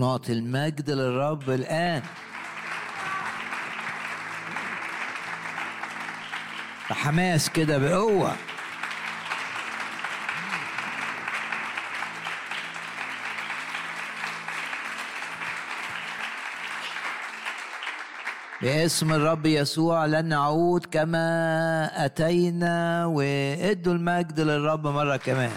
ونعطي المجد للرب الآن. بحماس كده بقوة. باسم الرب يسوع لن نعود كما أتينا وإدوا المجد للرب مرة كمان.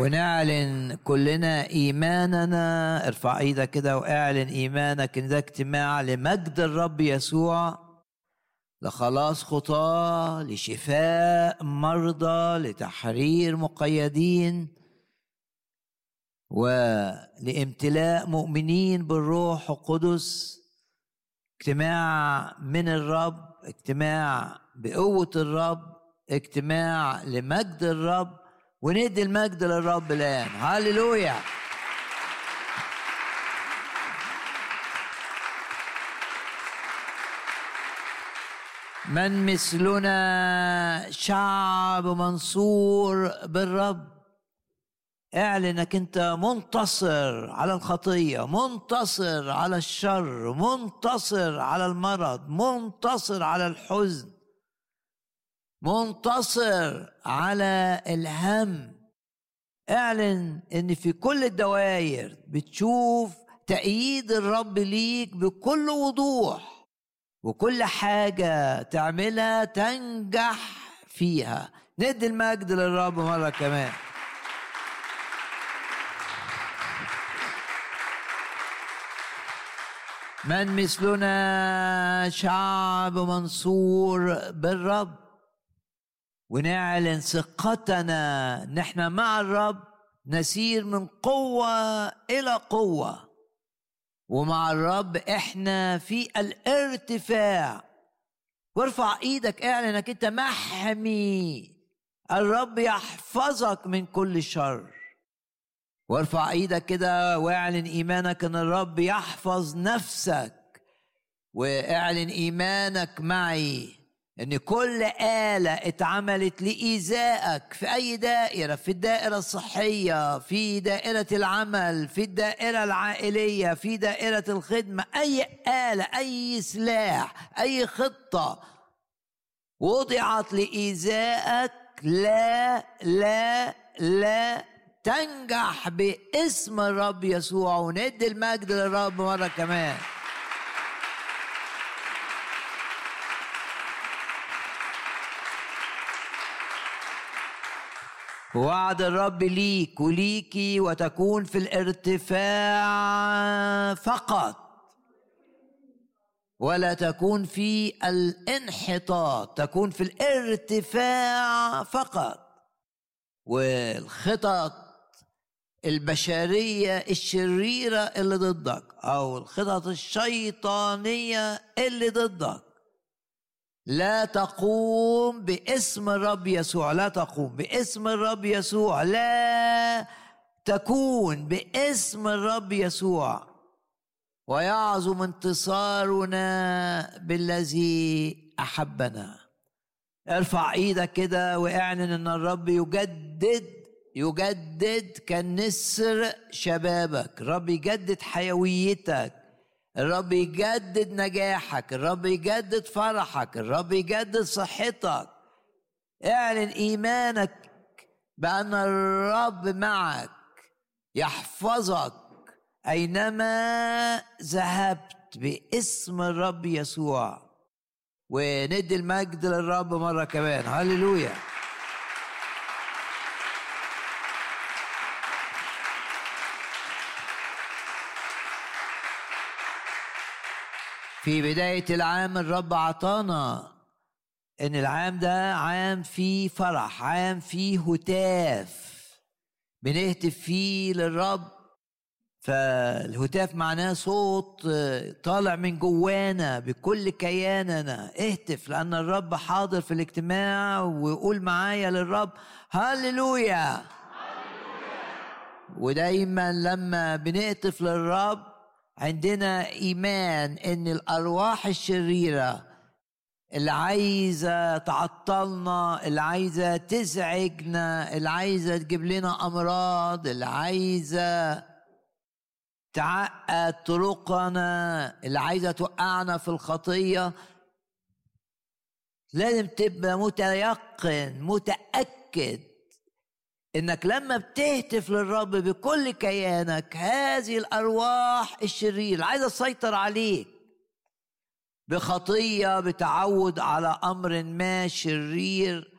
ونعلن كلنا إيماننا. ارفع إيدك كده وإعلن إيمانك إن ده اجتماع لمجد الرب يسوع. لخلاص خطاة لشفاء مرضى لتحرير مقيدين ولامتلاء مؤمنين بالروح القدس. اجتماع من الرب اجتماع بقوة الرب اجتماع لمجد الرب. وندي المجد للرب الآن هللويا من مثلنا شعب منصور بالرب. اعلن انك انت منتصر على الخطية منتصر على الشر منتصر على المرض منتصر على الحزن. منتصر على الهم. اعلن إن في كل الدوائر بتشوف تأييد الرب ليك بكل وضوح وكل حاجة تعملها تنجح فيها. ندي المجد للرب مرة كمان. من مثلنا شعب منصور بالرب؟ ونعلن ثقتنا. نحن مع الرب نسير من قوة إلى قوة. ومع الرب إحنا في الارتفاع. وارفع إيدك اعلن إنك أنت محمي. الرب يحفظك من كل شر. وارفع إيدك كده واعلن إيمانك إن الرب يحفظ نفسك. واعلن إيمانك معي. إن كل آلة اتعملت لإيذائك في أي دائرة؟ في الدائرة الصحية في دائرة العمل في الدائرة العائلية في دائرة الخدمة أي آلة أي سلاح أي خطة وضعت لإيذائك لا لا لا تنجح باسم الرب يسوع. وندي المجد للرب مرة كمان. وعد الرب ليك وليكي وتكون في الارتفاع فقط. ولا تكون في الانحطاط تكون في الارتفاع فقط. والخطط البشرية الشريرة اللي ضدك أو الخطط الشيطانية اللي ضدك. لا تقوم باسم الرب يسوع لا تقوم باسم الرب يسوع لا تكون باسم الرب يسوع. ويعظم انتصارنا بالذي أحبنا. ارفع إيدك كده واعلن إن الرب يجدد يجدد كالنسر شبابك. الرب يجدد حيويتك. الرب يجدد نجاحك الرب يجدد فرحك الرب يجدد صحتك. اعلن إيمانك بأن الرب معك يحفظك أينما ذهبت باسم الرب يسوع. وندي المجد للرب مرة كمان. هللويا. في بداية العام الرب عطانا إن العام ده عام فيه فرح عام فيه هتاف. بنهتف فيه للرب. فالهتاف معناه صوت طالع من جوانا بكل كياننا. اهتف لأن الرب حاضر في الاجتماع وقول معايا للرب هللويا. ودايما لما بنهتف للرب عندنا إيمان إن الأرواح الشريرة اللي عايزة تعطلنا اللي عايزة تزعجنا اللي عايزة تجيب لنا أمراض اللي عايزة تعقد طرقنا اللي عايزة توقعنا في الخطية. لازم تبقى متيقن متأكد إنك لما بتهتف للرب بكل كيانك هذه الأرواح الشريرة عايزه تسيطر عليك. بخطية بتعود على أمر ما شرير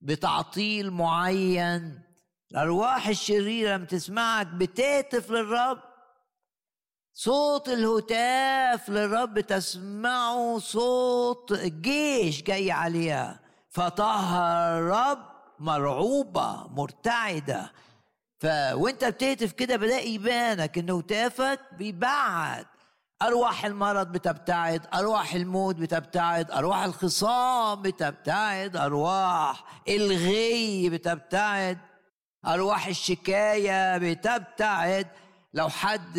بتعطيل معين. الأرواح الشريرة لما تسمعك بتهتف للرب صوت الهتاف للرب تسمعه صوت جيش جاي عليها. فطهر الرب مرعوبة مرتعدة. ف وانت بتهتف كده بدا يبانك ان هتافك بيبعد. أرواح المرض بتبتعد أرواح الموت بتبتعد أرواح الخصام بتبتعد أرواح الغي بتبتعد أرواح الشكاية بتبتعد. لو حد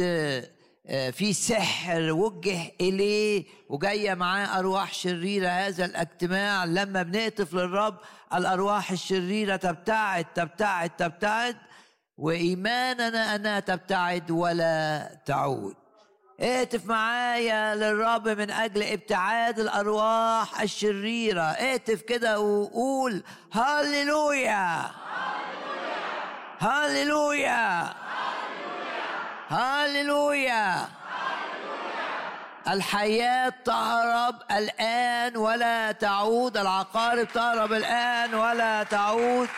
في سحر وجه إليه وجاية معاه أرواح شريرة هذا الاجتماع. لما بنهتف للرب الأرواح الشريرة تبتعد تبتعد تبتعد وإيماننا أنها تبتعد ولا تعود. اهتف معايا للرب من أجل ابتعاد الأرواح الشريرة. اهتف كده وقول هللويا. هللويا. الحياة تهرب الآن ولا تعود. العقارب تهرب الآن ولا تعود.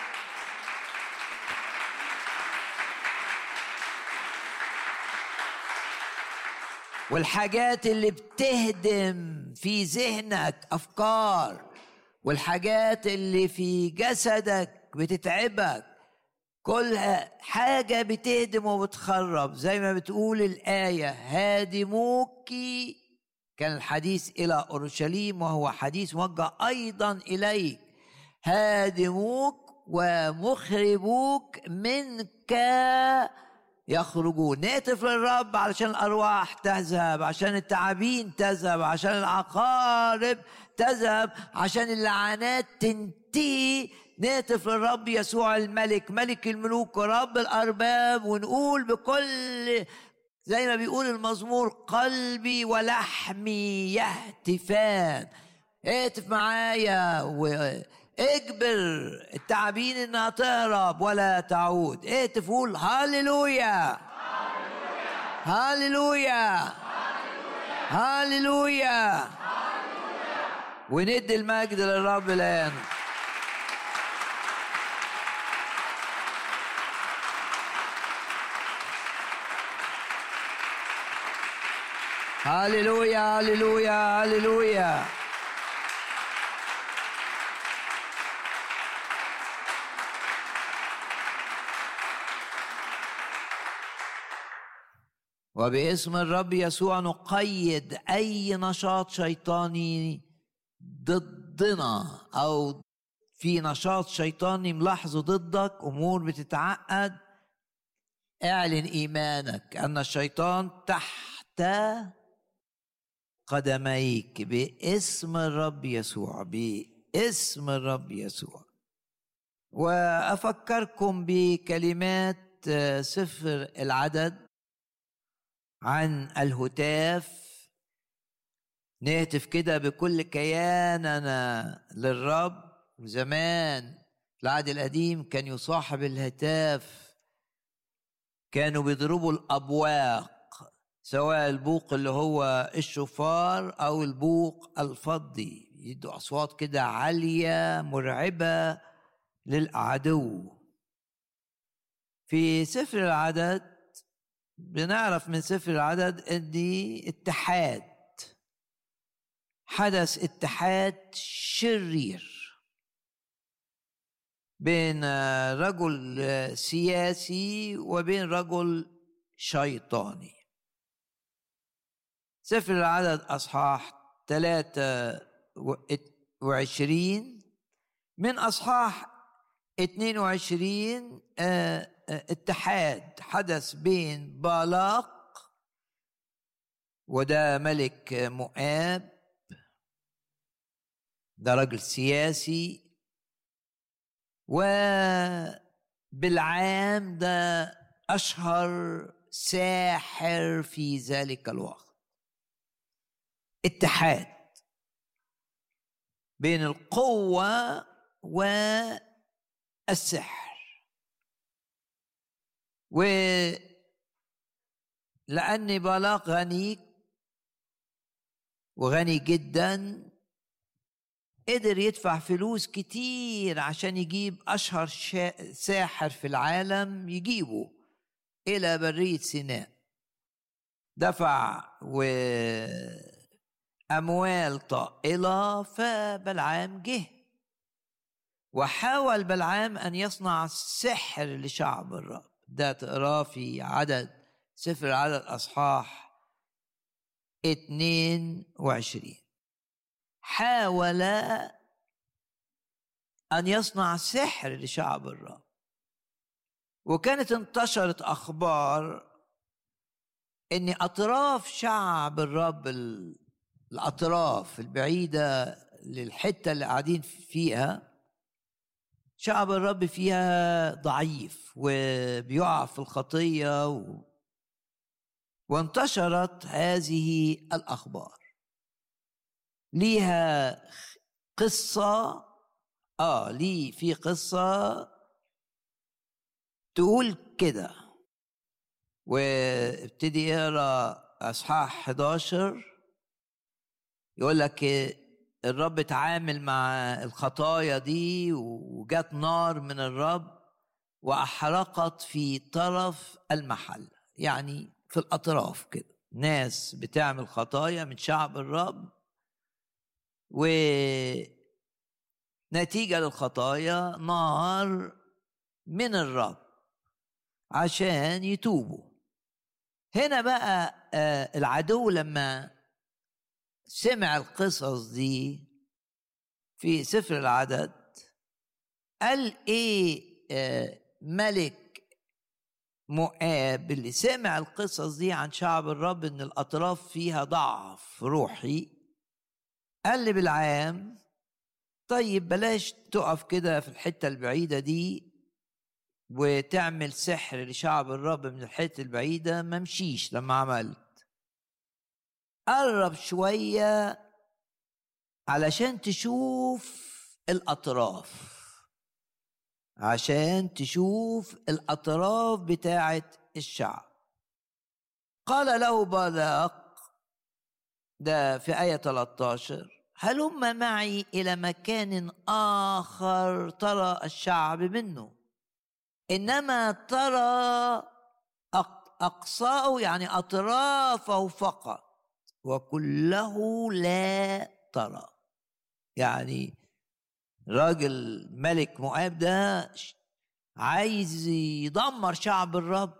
والحاجات اللي بتهدم في ذهنك أفكار. والحاجات اللي في جسدك بتتعبك. كل حاجة بتهدم وبتخرب. زي ما بتقول الآية هادموك. كان الحديث إلى أورشليم وهو حديث موجه أيضا إليك. هادموك ومخربوك منك. يخرجون. نهتف للرب علشان الأرواح تذهب عشان التعابين تذهب عشان العقارب تذهب عشان اللعنات تنتهي. نهتف للرب يسوع الملك ملك الملوك ورب الأرباب ونقول بكل زي ما بيقول المزمور قلبي ولحمي يهتفان. اهتف معايا واجبر التعابين إنها تهرب ولا تعود. اهتف قول هاليلويا هاليلويا هاليلويا وندي المجد للرب الآن. هللويا هللويا هللويا وباسم الرب يسوع نقيد أي نشاط شيطاني ضدنا أو في نشاط شيطاني ملاحظه ضدك أمور بتتعقد اعلن إيمانك أن الشيطان تحت قدميك باسم الرب يسوع باسم الرب يسوع. وأفكركم بكلمات سفر العدد عن الهتاف. نهتف كده بكل كياننا للرب. زمان العهد القديم كان يصاحب الهتاف كانوا بيضربوا الأبواق. سواء البوق اللي هو الشفار أو البوق الفضي. يدوا أصوات كده عالية مرعبة للعدو. في سفر العدد بنعرف من سفر العدد إن اتحاد. حدث اتحاد شرير بين رجل سياسي وبين رجل شيطاني. سفر العدد أصحاح 23 من أصحاح 22 آه، آه، اتحاد. حدث بين بالاق وده ملك مؤاب ده راجل سياسي وبالعام ده أشهر ساحر في ذلك الوقت. اتحاد بين القوة والسحر. و لأن بلاق غني وغني جدا قدر يدفع فلوس كتير عشان يجيب أشهر ساحر في العالم يجيبه إلى برية سيناء. دفع وأموال طائلة فبلعام جه. وحاول بلعام أن يصنع سحر لشعب الرب. ده تقراه في عدد سفر العدد أصحاح 22 حاول أن يصنع سحر لشعب الرب. وكانت انتشرت أخبار ان أطراف شعب الرب الأطراف البعيدة للحتة اللي قاعدين فيها شعب الرب فيها ضعيف وبيقع في الخطية و... وانتشرت هذه الأخبار. ليها قصة آه لي في قصة تقول كده. وابتدي اقرأ إصحاح 11 يقول لك الرب اتعامل مع الخطايا دي وجات نار من الرب وأحرقت في طرف المحل يعني في الأطراف كده. ناس بتعمل خطايا من شعب الرب ونتيجة للخطايا نار من الرب عشان يتوبوا. هنا بقى آه، العدو لما سمع القصص دي في سفر العدد قال إيه آه، ملك مؤاب اللي سمع القصص دي عن شعب الرب إن الأطراف فيها ضعف روحي قال لي بالعام طيب بلاش تقف كده في الحتة البعيدة دي وتعمل سحر لشعب الرب من الحتة البعيدة ما مشيش لما عملت. قرب شوية علشان تشوف الأطراف. عشان تشوف الأطراف بتاعة الشعب. قال له بالاق ده في آية 13 هلم معي إلى مكان آخر ترى الشعب منه؟ إنما ترى أقصاءه يعني أطرافه فقط. وكله لا ترى. يعني راجل ملك مؤاب ده عايز يدمر شعب الرب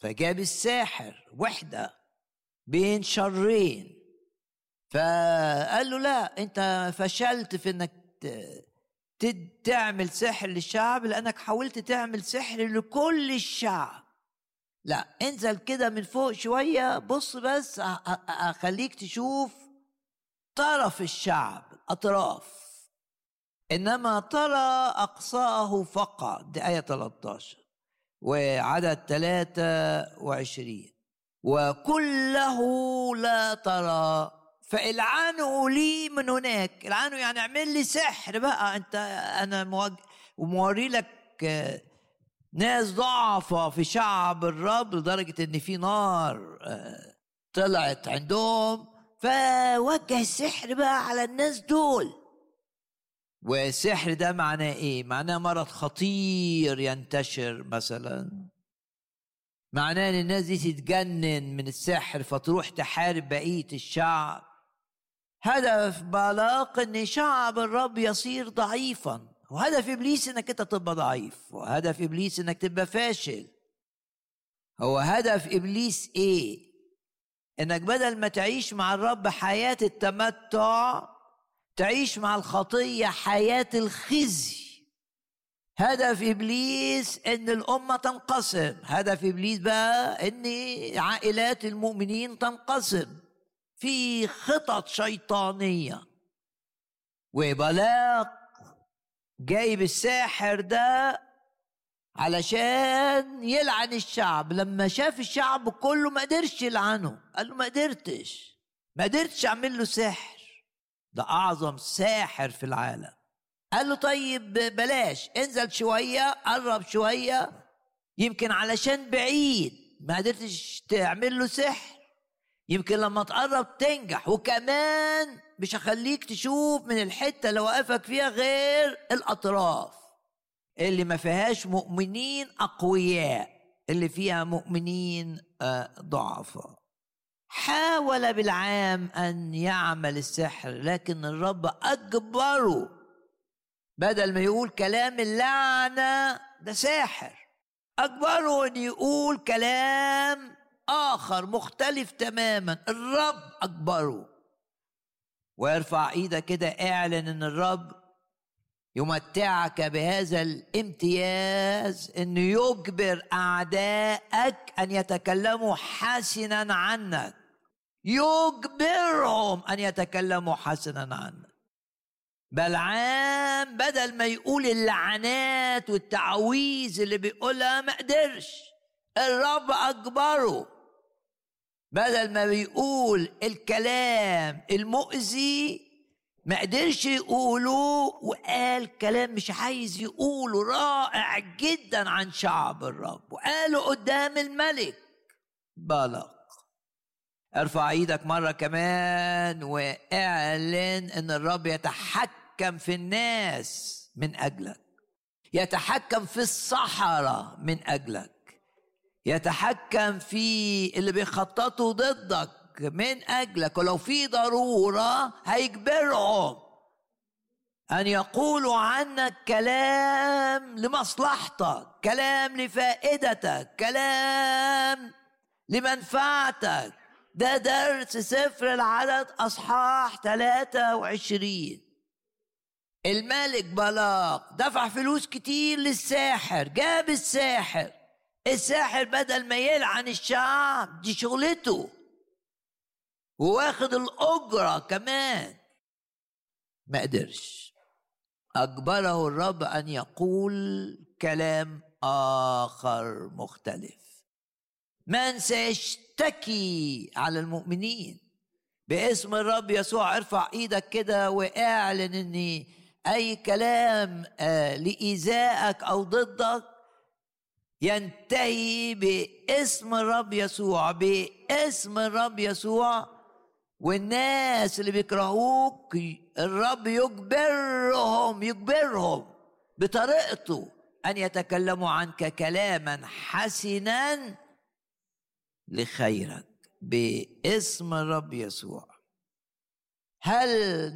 فجاب الساحر وحدة بين شرين. فقال له لا أنت فشلت في إنك تعمل سحر للشعب لأنك حاولت تعمل سحر لكل الشعب. لا انزل كده من فوق شوية بص بس أخليك تشوف طرف الشعب الأطراف إنما ترى أقصاءه فقط دي آية 13 وعدد 23 وكله لا ترى فالعنه لي من هناك. العنه يعني اعمل لي سحر بقى أنت أنا موج... وموري لك ناس ضعفة في شعب الرب لدرجة إن في نار آه، طلعت عندهم فوجه السحر بقى على الناس دول. والسحر ده معناه إيه؟ معناه مرض خطير ينتشر مثلا. معناه إن الناس دي تتجنن من السحر فتروح تحارب بقية الشعب. هدف بلاق إن شعب الرب يصير ضعيفا. وهدف إبليس إنك أنت تبقى ضعيف وهدف إبليس إنك تبقى فاشل. هو هدف إبليس إيه؟ إنك بدل ما تعيش مع الرب حياة التمتع تعيش مع الخطية حياة الخزي. هدف إبليس إن الأمة تنقسم. هدف إبليس بقى إن عائلات المؤمنين تنقسم. في خطط شيطانية. وبلاق جايب الساحر ده علشان يلعن الشعب. لما شاف الشعب كله ما قدرش يلعنه قال له ما قدرتش ما قدرتش أعمل له سحر. ده أعظم ساحر في العالم. قال له طيب بلاش انزل شوية قرب شوية يمكن علشان بعيد. ما قدرتش تعمل له سحر. يمكن لما تقرب تنجح. وكمان مش هخليك تشوف من الحتة اللي وقفك فيها غير الأطراف اللي ما فيهاش مؤمنين أقوياء اللي فيها مؤمنين آه، ضعفاء. حاول بالعام أن يعمل السحر لكن الرب أجبره بدل ما يقول كلام اللعنة ده ساحر. أجبره إن يقول كلام آخر مختلف تماما الرب أجبره. ويرفع إيدك كده اعلن ان الرب يمتعك بهذا الامتياز انه يجبر اعدائك ان يتكلموا حسنا عنك. يجبرهم ان يتكلموا حسنا عنك. بلعام بدل ما يقول اللعنات والتعويذ اللي بيقولها ما قدرش. الرب أجبره. بدل ما بيقول الكلام المؤذي ما قدرش يقوله وقال كلام مش عايز يقوله رائع جدا عن شعب الرب وقاله قدام الملك. بلق. ارفع إيدك مرة كمان واعلن إن الرب يتحكم في الناس من أجلك. يتحكم في الصحراء من أجلك. يتحكم في اللي بيخططوا ضدك من أجلك ولو في ضرورة هيجبرهم أن يقولوا عنك كلام لمصلحتك كلام لفائدتك كلام لمنفعتك. ده درس سفر العدد أصحاح 23 الملك بلاق دفع فلوس كتير للساحر جاب الساحر. الساحر بدل ما يلعن الشعب دي شغلته. وواخد الأجرة كمان. ما قدرش. أجبره الرب أن يقول كلام آخر مختلف. من سيشتكي على المؤمنين. باسم الرب يسوع ارفع إيدك كده واعلن ان أي كلام آه لإيذائك أو ضدك ينتهي باسم الرب يسوع باسم الرب يسوع. والناس اللي بيكرهوك الرب يجبرهم يجبرهم بطريقته أن يتكلموا عنك كلاما حسنا لخيرك باسم الرب يسوع. هل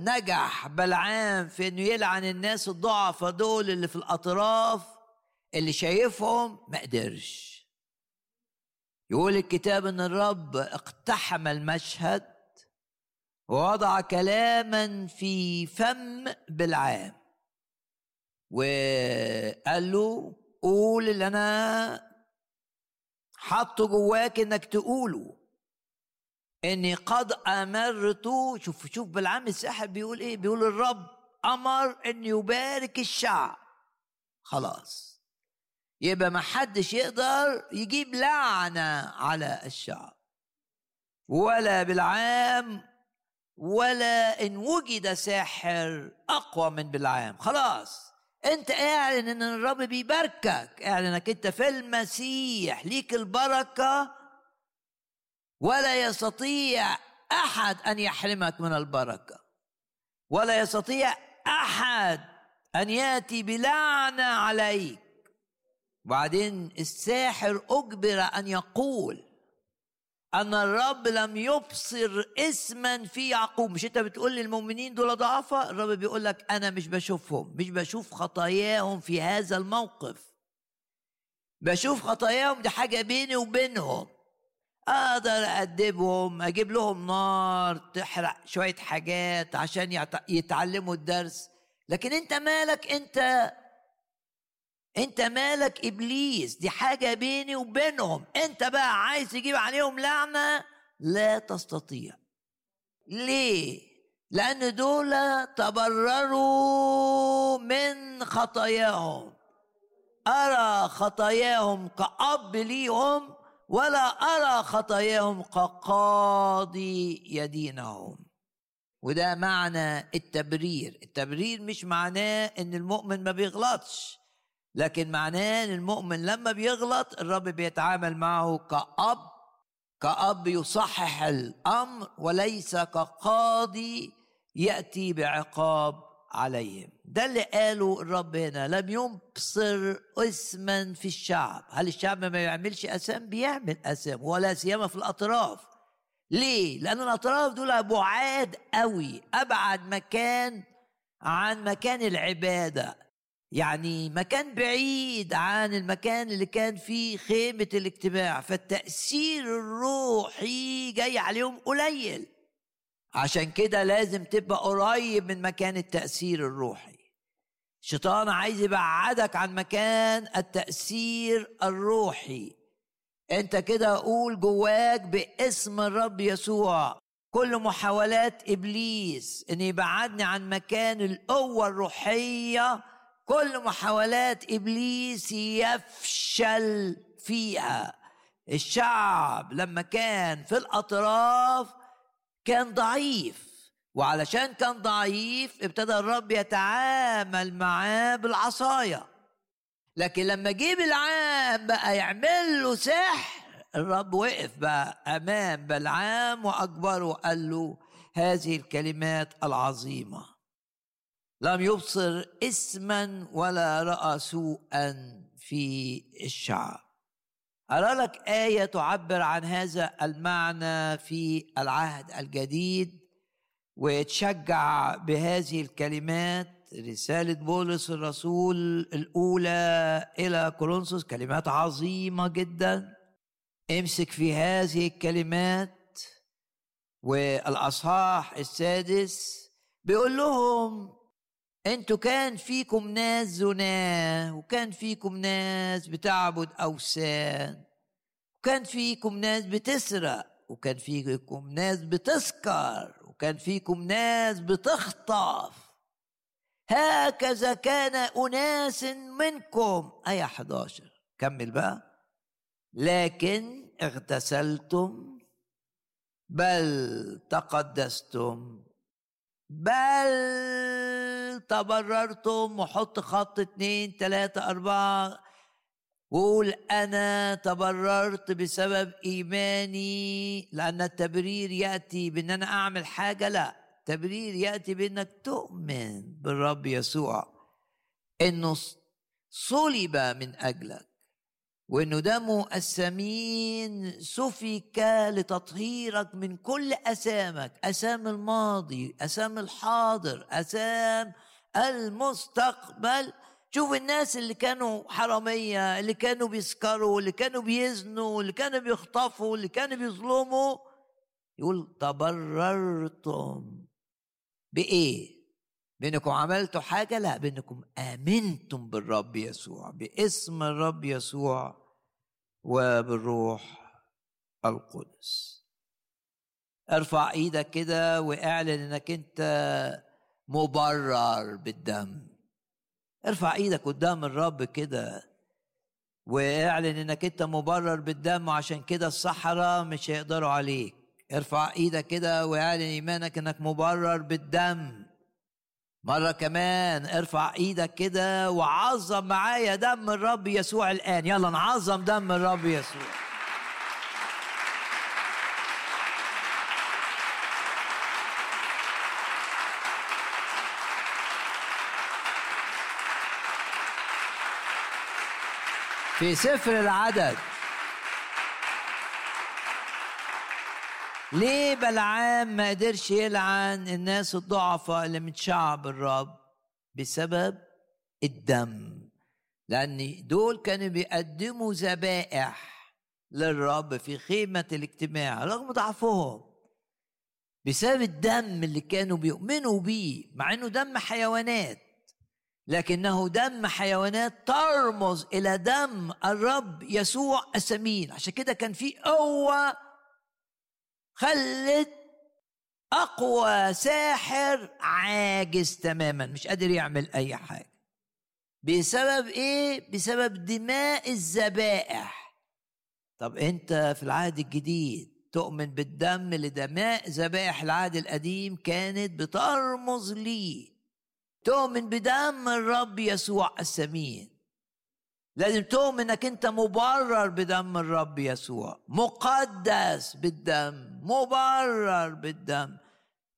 نجح بلعام في إنه يلعن الناس الضعفاء دول اللي في الأطراف؟ اللي شايفهم ما قدرش. يقول الكتاب إن الرب اقتحم المشهد ووضع كلاما في فم بالعام. وقال له قول اللي أنا حطه جواك إنك تقوله. إني قد أمرت شوف شوف بالعام الساحر بيقول إيه؟ بيقول الرب أمر إن يبارك الشعب. خلاص. يبقى ما حدش يقدر يجيب لعنة على الشعب. ولا بالعام ولا إن وجد ساحر أقوى من بالعام. خلاص أنت اعلن إن الرب بيباركك. اعلن إنك أنت في المسيح ليك البركة. ولا يستطيع أحد أن يحرمك من البركة. ولا يستطيع أحد أن يأتي بلعنة عليك. وبعدين الساحر أجبر أن يقول أن الرب لم يبصر اسما في يعقوب. مش أنت بتقول للمؤمنين دول ضعفاء الرب بيقول لك أنا مش بشوفهم مش بشوف خطاياهم في هذا الموقف. بشوف خطاياهم دي حاجة بيني وبينهم. أقدر ادبهم أجيب لهم نار تحرق شوية حاجات عشان يتعلموا الدرس. لكن أنت مالك؟ أنت انت مالك إبليس؟ دي حاجة بيني وبينهم. انت بقى عايز تجيب عليهم لعنة؟ لا تستطيع. ليه؟ لأن دول تبرروا من خطاياهم. أرى خطاياهم كأب ليهم ولا أرى خطاياهم كقاضي يدينهم. وده معنى التبرير. التبرير مش معناه إن المؤمن ما بيغلطش. لكن معناه إن المؤمن لما بيغلط الرب بيتعامل معه كأب كأب يصحح الأمر وليس كقاضي يأتي بعقاب عليهم. ده اللي قاله الرب هنا لم يبصر اسما في الشعب. هل الشعب ما يعملش اسام بيعمل اسام ولا سيما في الأطراف. ليه؟ لأن الأطراف دول بعاد قوي أبعد مكان عن مكان العبادة. يعني مكان بعيد عن المكان اللي كان فيه خيمة الاجتماع فالتأثير الروحي جاي عليهم قليل. عشان كده لازم تبقى قريب من مكان التأثير الروحي. الشيطان عايز يبعدك عن مكان التأثير الروحي. انت كده قول جواك باسم الرب يسوع. كل محاولات إبليس إن يبعدني عن مكان القوة الروحية كل محاولات إبليس يفشل فيها. الشعب لما كان في الأطراف كان ضعيف وعلشان كان ضعيف ابتدى الرب يتعامل معاه بالعصايه لكن لما جه بالعام بقى يعمل له سحر الرب وقف بقى أمام بلعام واكبره وقال له هذه الكلمات العظيمة. لم يبصر اسما ولا رأى سوءا في الشعب أرى لك آية تعبر عن هذا المعنى في العهد الجديد وتشجع بهذه الكلمات رسالة بولس الرسول الأولى إلى كورنثوس كلمات عظيمة جدا. امسك في هذه الكلمات والأصحاح السادس بيقول لهم أنتوا كان فيكم ناس زناه وكان فيكم ناس بتعبد أوثان وكان فيكم ناس بتسرق وكان فيكم ناس بتسكر وكان فيكم ناس بتخطف. هكذا كان أناس منكم. آية 11 كمل بقى. لكن اغتسلتم بل تقدستم. بل تبررتم وحط خط اتنين تلاتة أربعة. وقول أنا تبررت بسبب إيماني لأن التبرير يأتي بأن أنا أعمل حاجة لا. التبرير يأتي بأنك تؤمن بالرب يسوع إنه صلب من أجلك. وإنه دمه الثمين سفك لتطهيرك من كل اثامك اثام الماضي اثام الحاضر اثام المستقبل. شوف الناس اللي كانوا حرامية اللي كانوا بيسكروا اللي كانوا بيزنوا اللي كانوا بيخطفوا اللي كانوا بيظلموا. يقول تبررتم. بإيه؟ بإنكم عملتوا حاجة؟ لا بإنكم آمنتم بالرب يسوع باسم الرب يسوع. وبالروح القدس. ارفع إيدك كده واعلن انك انت مبرر بالدم. ارفع إيدك قدام الرب كده واعلن انك انت مبرر بالدم وعشان كده الصحراء مش هيقدروا عليك. ارفع إيدك كده واعلن ايمانك انك مبرر بالدم. مرة كمان ارفع إيدك كده وعظم معايا دم الرب يسوع الآن. يلا نعظم دم الرب يسوع. في سفر العدد ليه بلعام ما قدرش يلعن الناس الضعفاء اللي من شعب الرب بسبب الدم؟ لأن دول كانوا بيقدموا ذبائح للرب في خيمة الاجتماع رغم ضعفهم بسبب الدم اللي كانوا بيؤمنوا بيه مع إنه دم حيوانات لكنه دم حيوانات ترمز إلى دم الرب يسوع الثمين عشان كده كان في قوة خلت أقوى ساحر عاجز تماما مش قادر يعمل أي حاجة. بسبب إيه؟ بسبب دماء الذبائح. طب أنت في العهد الجديد تؤمن بالدم لدماء ذبائح العهد القديم كانت بترمز ليه؟ تؤمن بدم الرب يسوع السمين. لازم تؤمن إنك أنت مبرر بدم الرب يسوع. مقدس بالدم. مبرر بالدم.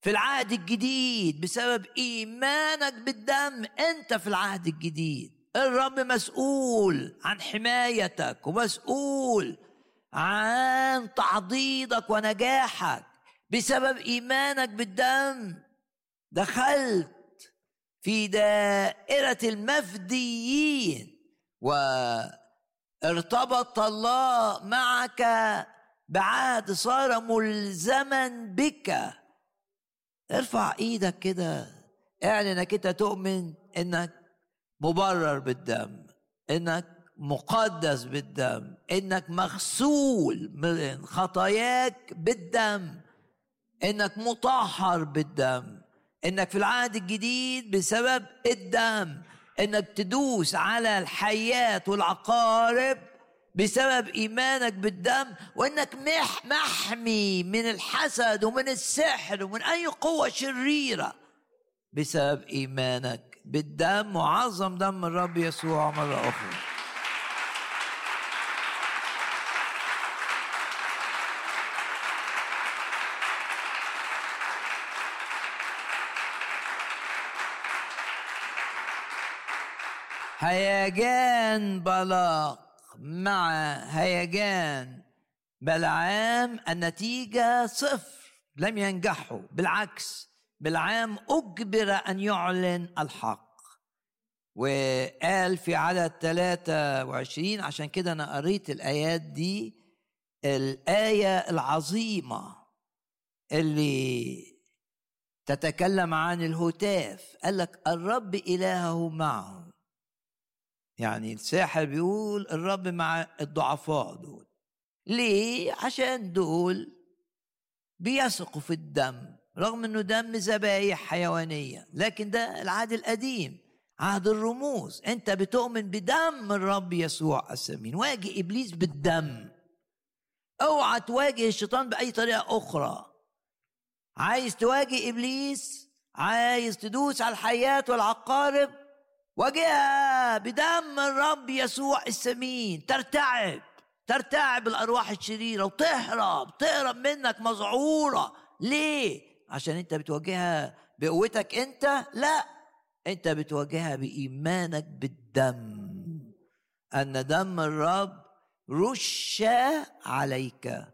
في العهد الجديد بسبب إيمانك بالدم أنت في العهد الجديد. الرب مسؤول عن حمايتك ومسؤول عن تعضيدك ونجاحك. بسبب إيمانك بالدم دخلت في دائرة المفديين. وارتبط الله معك بعهد صار ملزما بك. ارفع إيدك كده. اعلن انك انت تؤمن انك مبرر بالدم انك مقدس بالدم انك مغسول من خطاياك بالدم انك مطهر بالدم انك في العهد الجديد بسبب الدم. إنك تدوس على الحيات والعقارب بسبب إيمانك بالدم وإنك مح محمي من الحسد ومن السحر ومن أي قوة شريرة بسبب إيمانك بالدم وعظم دم الرب يسوع مرة أخرى. هيجان بلاق مع هيجان. بلعام النتيجة صفر. لم ينجحوا. بالعكس بلعام أجبر أن يعلن الحق. وقال في عدد 23 عشان كده أنا قريت الآيات دي. الآية العظيمة اللي تتكلم عن الهتاف. قال لك الرب إلهه معه. يعني الساحر بيقول الرب مع الضعفاء دول. ليه؟ عشان دول بيثقوا في الدم رغم إنه دم ذبايح حيوانية لكن ده العهد القديم عهد الرموز. أنت بتؤمن بدم الرب يسوع السمين. واجه إبليس بالدم. أوعى تواجه الشيطان بأي طريقة أخرى. عايز تواجه إبليس؟ عايز تدوس على الحيات والعقارب؟ واجهها بدم الرب يسوع السمين. ترتعب ترتعب الأرواح الشريرة وتهرب تهرب منك مذعورة. ليه؟ عشان أنت بتواجهها بقوتك أنت؟ لا أنت بتواجهها بإيمانك بالدم. أن دم الرب رش عليك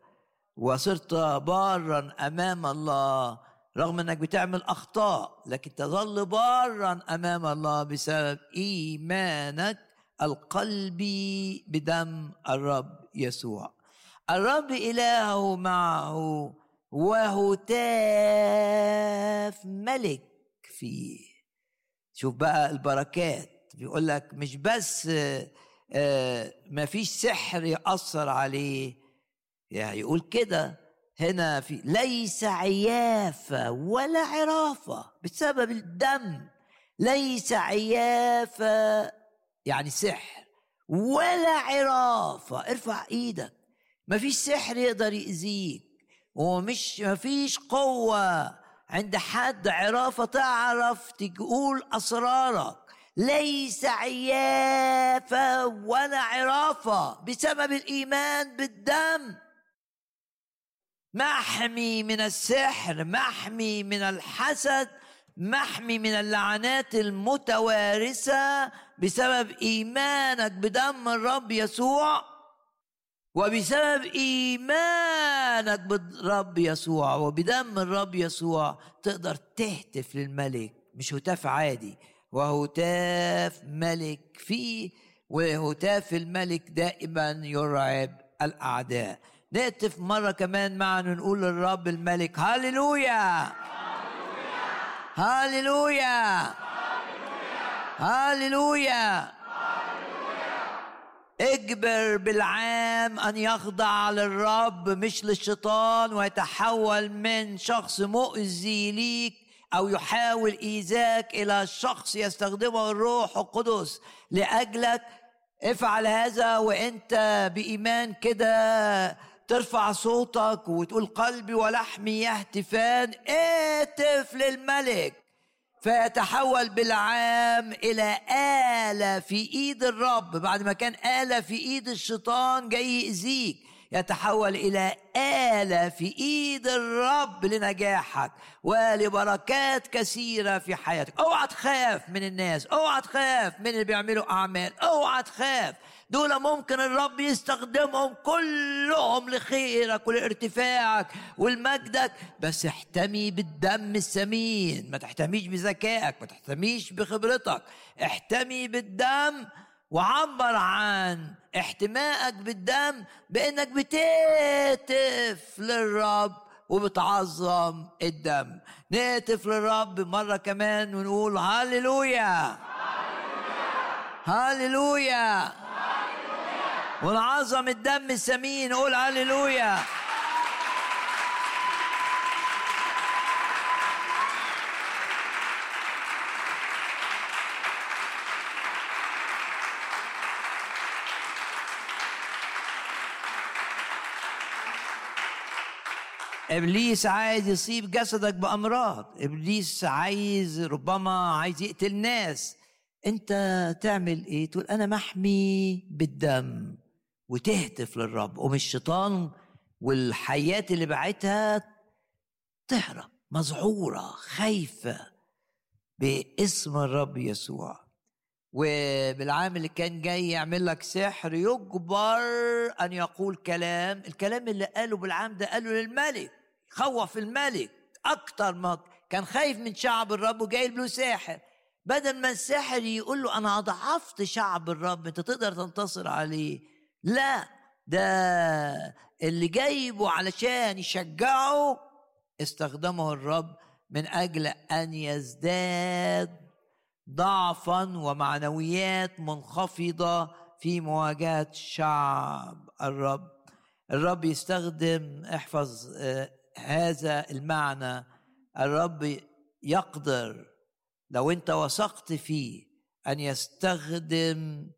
وصرت بارا أمام الله. رغم إنك بتعمل أخطاء لكن تظل بارا أمام الله بسبب إيمانك القلبي بدم الرب يسوع. الرب إلهه معه وهتاف ملك فيه. شوف بقى البركات. بيقول لك مش بس ما فيش سحر يأثر عليه. يعني يقول كده. هنا في ليس عيافة ولا عرافة بسبب الدم. ليس عيافة يعني سحر ولا عرافة ارفع إيدك. مفيش سحر يقدر يأذيك ومش مفيش قوة. عند حد عرافة تعرف تقول أسرارك. ليس عيافة ولا عرافة بسبب الإيمان بالدم. محمي من السحر محمي من الحسد محمي من اللعنات المتوارثة بسبب إيمانك بدم الرب يسوع وبسبب إيمانك بالرب يسوع وبدم الرب يسوع تقدر تهتف للملك مش هتاف عادي وهتاف ملك فيه وهتاف الملك دائما يرعب الأعداء. نهتف مرة كمان معنا نقول للرب الملك هاليلويا هاليلويا هاليلويا اجبر بالعام أن يخضع للرب مش للشيطان ويتحول من شخص مؤذي ليك أو يحاول إيذاك إلى شخص يستخدمه الروح القدس لأجلك. افعل هذا وأنت بإيمان كده. ترفع صوتك وتقول قلبي ولحمي يهتفان اهتف للملك. فيتحول بالعام إلى آلة في إيد الرب. بعد ما كان آلة في إيد الشيطان جاي يأذيك. يتحول إلى آلة في إيد الرب لنجاحك ولبركات كثيرة في حياتك. أوعى تخاف من الناس أوعى تخاف من اللي بيعملوا أعمال أوعى تخاف. دول ممكن الرب يستخدمهم كلهم لخيرك ولارتفاعك ولمجدك بس احتمي بالدم الثمين ما تحتميش بذكائك ما تحتميش بخبرتك. احتمي بالدم وعبر عن احتمائك بالدم بإنك بتهتف للرب وبتعظم الدم. نهتف للرب مرة كمان ونقول هللويا. هللويا. ونعظم الدم الثمين نقول هللويا. إبليس عايز يصيب جسدك بأمراض. إبليس عايز ربما عايز يقتل ناس. أنت تعمل إيه؟ تقول أنا محمي بالدم. وتهتف للرب ومن الشيطان والحيات اللي بعتها تهرب مذعورة خايفة باسم الرب يسوع. وبالعام اللي كان جاي يعمل لك سحر يجبر أن يقول كلام الكلام اللي قاله بالعام ده قاله للملك خوف الملك أكتر ما كان خايف من شعب الرب وجاي له ساحر. بدل ما الساحر يقول له أنا أضعفت شعب الرب أنت تقدر تنتصر عليه. لا ده اللي جايبه علشان يشجعه استخدمه الرب من أجل أن يزداد ضعفا ومعنويات منخفضة في مواجهة شعب الرب. الرب يستخدم احفظ هذا المعنى. الرب يقدر لو أنت وثقت فيه أن يستخدم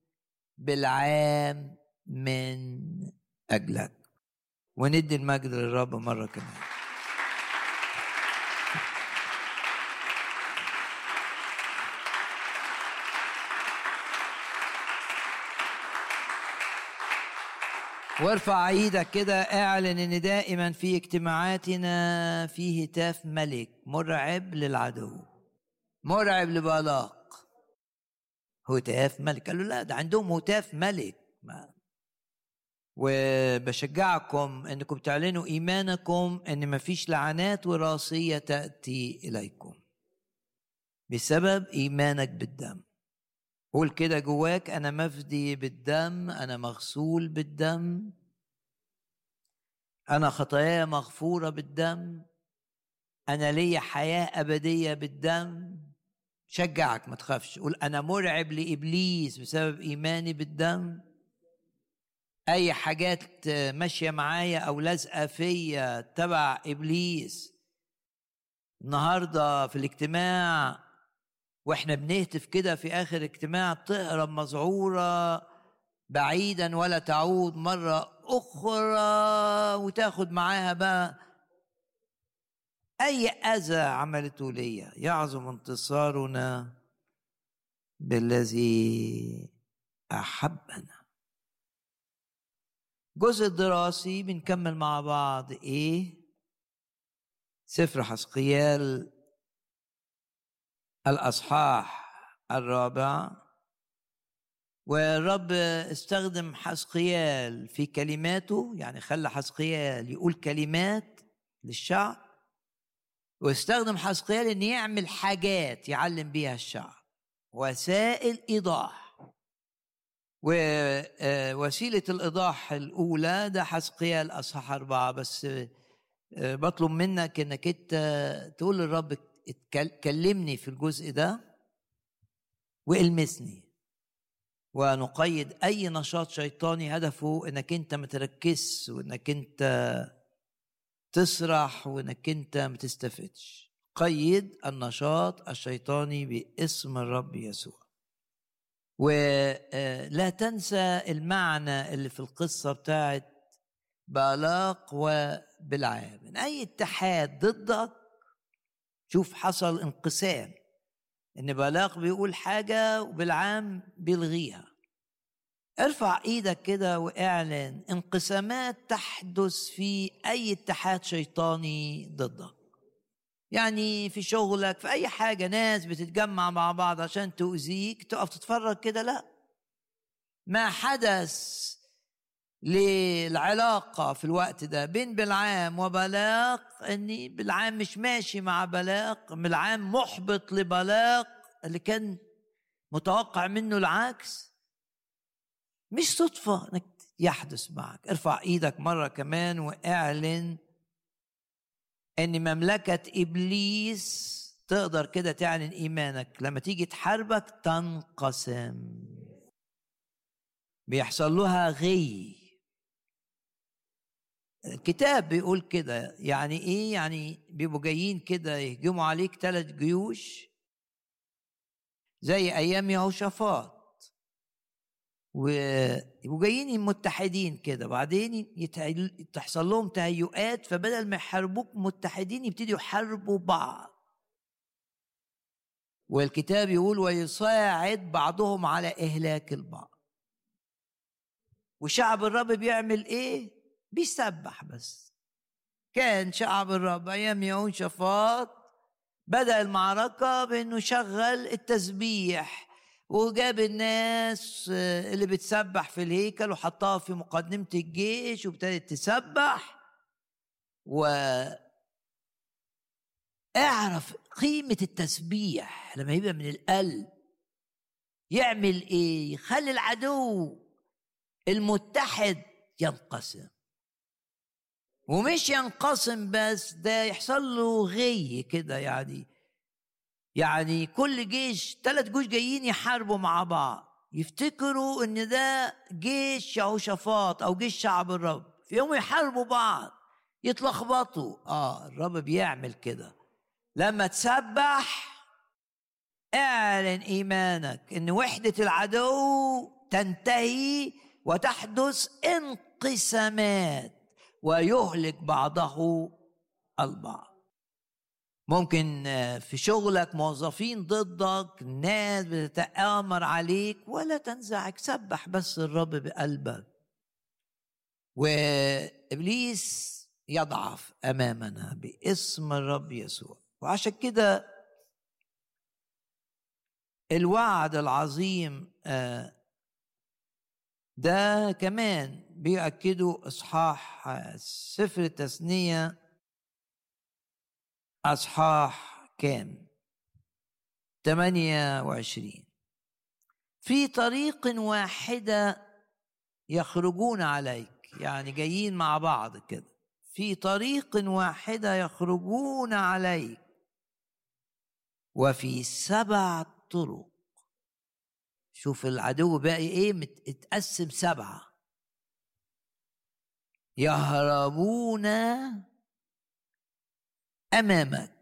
بالعام من أجلك. وندي المجد للرب مرة كمان. وارفع إيدك كده اعلن إن دائما في اجتماعاتنا في هتاف ملك مرعب للعدو مرعب لبلاق هتاف ملك. قال له لا ده عندهم هتاف ملك. ما. وبشجعكم إنكم تعلنوا إيمانكم إن مفيش لعنات وراثية تأتي إليكم بسبب إيمانك بالدم. قول كده جواك أنا مفدي بالدم أنا مغسول بالدم أنا خطاياي مغفورة بالدم أنا ليا حياة أبدية بالدم. شجعك ما تخافش. قول أنا مرعب لإبليس بسبب إيماني بالدم. أي حاجات ماشية معايا أو لازقة فيا تبع إبليس. النهارده في الاجتماع وإحنا بنهتف كده في آخر اجتماع تهرب مذعورة بعيدا ولا تعود مرة أخرى وتاخد معاها بقى. أي أذى عملته ليا يعظم انتصارنا بالذي أحبنا. الجزء الدراسي بنكمل مع بعض. إيه سفر حسقيال. الأصحاح الرابع. والرب استخدم حسقيال في كلماته يعني خلى حسقيال يقول كلمات للشعب. واستخدم حسقيال إن يعمل حاجات يعلم بيها الشعب. وسائل إيضاح. ووسيلة الإيضاح الأولى ده حسقيال أصحاح أربعة بس بطلب منك إنك أنت تقول للرب كلمني في الجزء ده وإلمسني. ونقيد أي نشاط شيطاني هدفه إنك أنت ما تركزش وإنك أنت تسرح وإنك أنت ما تستفدش. قيد النشاط الشيطاني باسم الرب يسوع. ولا تنسى المعنى اللي في القصة بتاعت بألاق وبلعام من أي اتحاد ضدك شوف حصل انقسام. إن بألاق بيقول حاجة وبالعام بيلغيها. ارفع إيدك كده وإعلن انقسامات تحدث في أي اتحاد شيطاني ضدك. يعني في شغلك في أي حاجة ناس بتتجمع مع بعض عشان تؤذيك تقف تتفرج كده؟ لا. ما حدث للعلاقة في الوقت ده بين بلعام وبلاق إني بلعام مش ماشي مع بلاق بلعام محبط لبلاق اللي كان متوقع منه العكس. مش صدفة إنك يحدث معك. ارفع إيدك مرة كمان واعلن إن مملكة إبليس تقدر كده تعلن إيمانك. لما تيجي تحاربك تنقسم. بيحصل لها غي. الكتاب بيقول كده. يعني إيه؟ يعني بيبقوا جايين كده يهجموا عليك ثلاث جيوش زي أيام يهوشافاط. ويبقوا جايين متحدين كده بعدين تحصل لهم تهيؤات فبدل ما يحاربوك متحدين يبتدوا يحاربوا بعض. والكتاب يقول ويساعد بعضهم على إهلاك البعض. وشعب الرب بيعمل إيه؟ بيسبح بس. كان شعب الرب أيام يهوشافاط بدأ المعركة بإنه شغل التسبيح وجاب الناس اللي بتسبح في الهيكل وحطها في مقدمة الجيش وابتدت تسبح. و اعرف قيمة التسبيح لما يبقى من القلب. يعمل إيه؟ يخلي العدو المتحد ينقسم. ومش ينقسم بس ده يحصل له غي كده يعني. يعني كل جيش ثلاث جيوش جايين يحاربوا مع بعض. يفتكروا إن ده جيش يهوشافاط أو جيش شعب الرب. في يوم يحاربوا بعض يتلخبطوا. آه الرب بيعمل كده. لما تسبح اعلن إيمانك إن وحدة العدو تنتهي وتحدث انقسامات ويهلك بعضه البعض. ممكن في شغلك موظفين ضدك ناس بتتآمر عليك ولا تنزعج سبح بس الرب بقلبك. وإبليس يضعف أمامنا باسم الرب يسوع. وعشان كده الوعد العظيم ده كمان بيأكدوا إصحاح سفر التثنية أصحاح كام؟ 28 في طريق واحدة يخرجون عليك يعني جايين مع بعض كده. في طريق واحدة يخرجون عليك. وفي سبع طرق. شوف العدو باقي إيه متقسم سبعة. يهربون أمامك.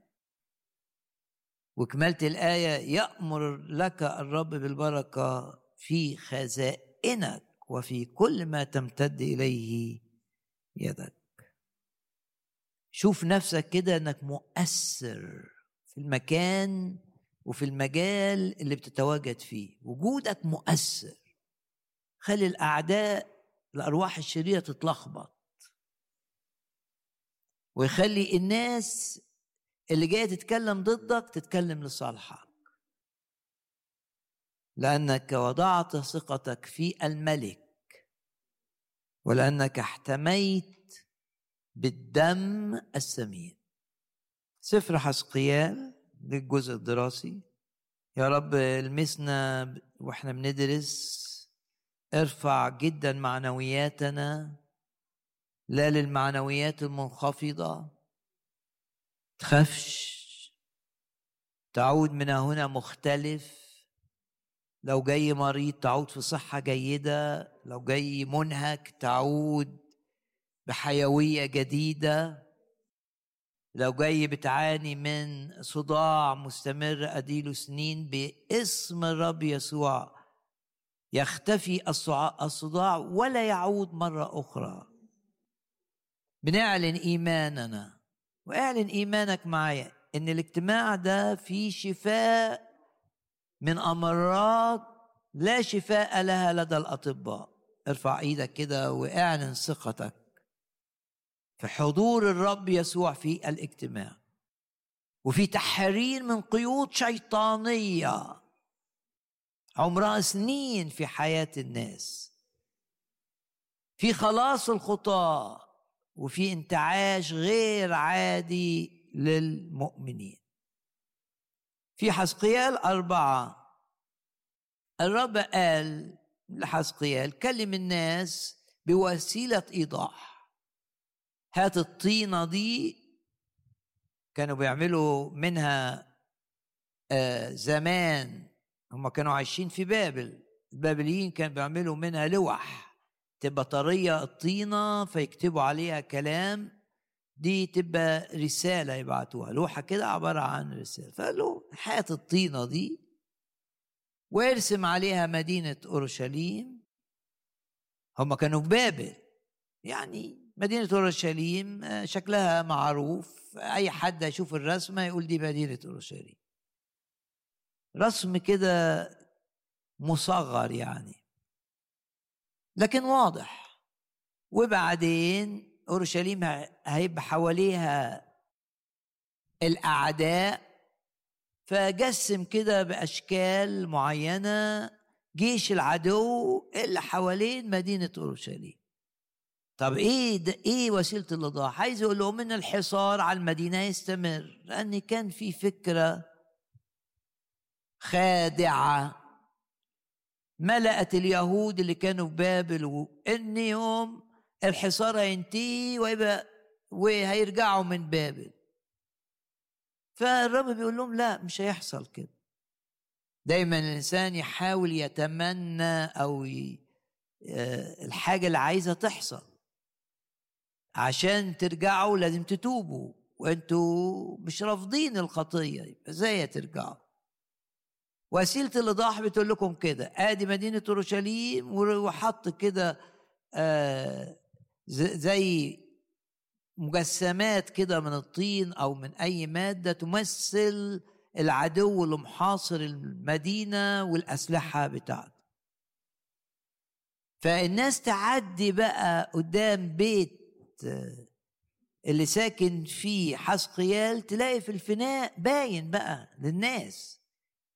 وكملة الآية يأمر لك الرب بالبركة في خزائنك وفي كل ما تمتد إليه يدك. شوف نفسك كده إنك مؤثر في المكان وفي المجال اللي بتتواجد فيه. وجودك مؤثر. خلي الأعداء الأرواح الشريرة تتلخبط. ويخلي الناس اللي جاية تتكلم ضدك تتكلم لصالحك. لأنك وضعت ثقتك في الملك ولأنك احتميت بالدم الثمين سفر حسقيال للجزء الدراسي. يا رب المسنا وإحنا بندرس ارفع جدا معنوياتنا لا للمعنويات المنخفضة. تخافش. تعود من هنا مختلف. لو جاي مريض تعود في صحة جيدة. لو جاي منهك تعود بحيوية جديدة. لو جاي بتعاني من صداع مستمر أديله سنين باسم الرب يسوع يختفي الصداع ولا يعود مرة أخرى. بنعلن إيماننا. وأعلن إيمانك معايا إن الاجتماع ده فيه شفاء من أمراض لا شفاء لها لدى الأطباء. ارفع إيدك كده وأعلن ثقتك في حضور الرب يسوع في الاجتماع. وفي تحرير من قيود شيطانية عمرها سنين في حياة الناس. في خلاص الخطاة. وفي انتعاش غير عادي للمؤمنين. في حسقيال أربعة. الرب قال لحسقيال كلم الناس بوسيلة إيضاح. هات الطينة دي كانوا بيعملوا منها آه زمان هم كانوا عايشين في بابل. البابليين كانوا بيعملوا منها لوح. تبقى طرية الطينة فيكتبوا عليها كلام دي تبقى رسالة يبعتوها. لوحة كده عبارة عن رسالة. فقالوا هات الطينة دي وارسم عليها مدينة أورشليم. هم كانوا في بابل. يعني مدينة أورشليم آه، شكلها معروف. أي حد يشوف الرسمة يقول دي مدينة أورشليم. رسم كده مصغر يعني. لكن واضح. وبعدين أورشليم هيبقى حواليها الأعداء فجسم كده بأشكال معينة جيش العدو اللي حوالين مدينة أورشليم. طب إيه ده إيه وسيلة الإيضاح؟ عايز يقول لهم إن الحصار على المدينة يستمر لأن كان في فكرة خادعة ملأت اليهود اللي كانوا في بابل وان يوم الحصار هينتهي ويبقى وهيرجعوا من بابل. فالرب بيقول لهم لا مش هيحصل كده. دايما الإنسان يحاول يتمنى أو ي... آه، الحاجة اللي عايزة تحصل. عشان ترجعوا لازم تتوبوا وأنتوا مش رافضين الخطية يبقى إزاي ترجعوا. وسيلة الإيضاح بتقول لكم كده آدي مدينة أورشليم وحط كده آه زي مجسمات كده من الطين أو من أي مادة تمثل العدو اللي محاصر المدينة والأسلحة بتاعته. فالناس تعدي بقى قدام بيت اللي ساكن فيه حسقيال تلاقي في الفناء باين بقى للناس.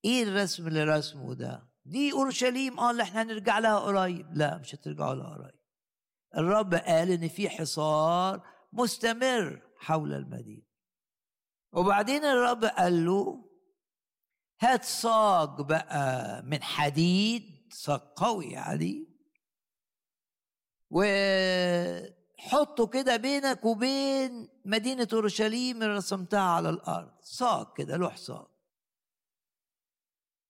إيه الرسم اللي رسمه ده؟ دي أورشليم آه اللي إحنا هنرجع لها قريب. لا مش هترجعوا لها قريب. الرب قال إن في حصار مستمر حول المدينة. وبعدين الرب قال له هات صاج بقى من حديد صاج قوي يعني وحطه كده بينك وبين مدينة أورشليم اللي رسمتها على الأرض. صاج كده له صاج.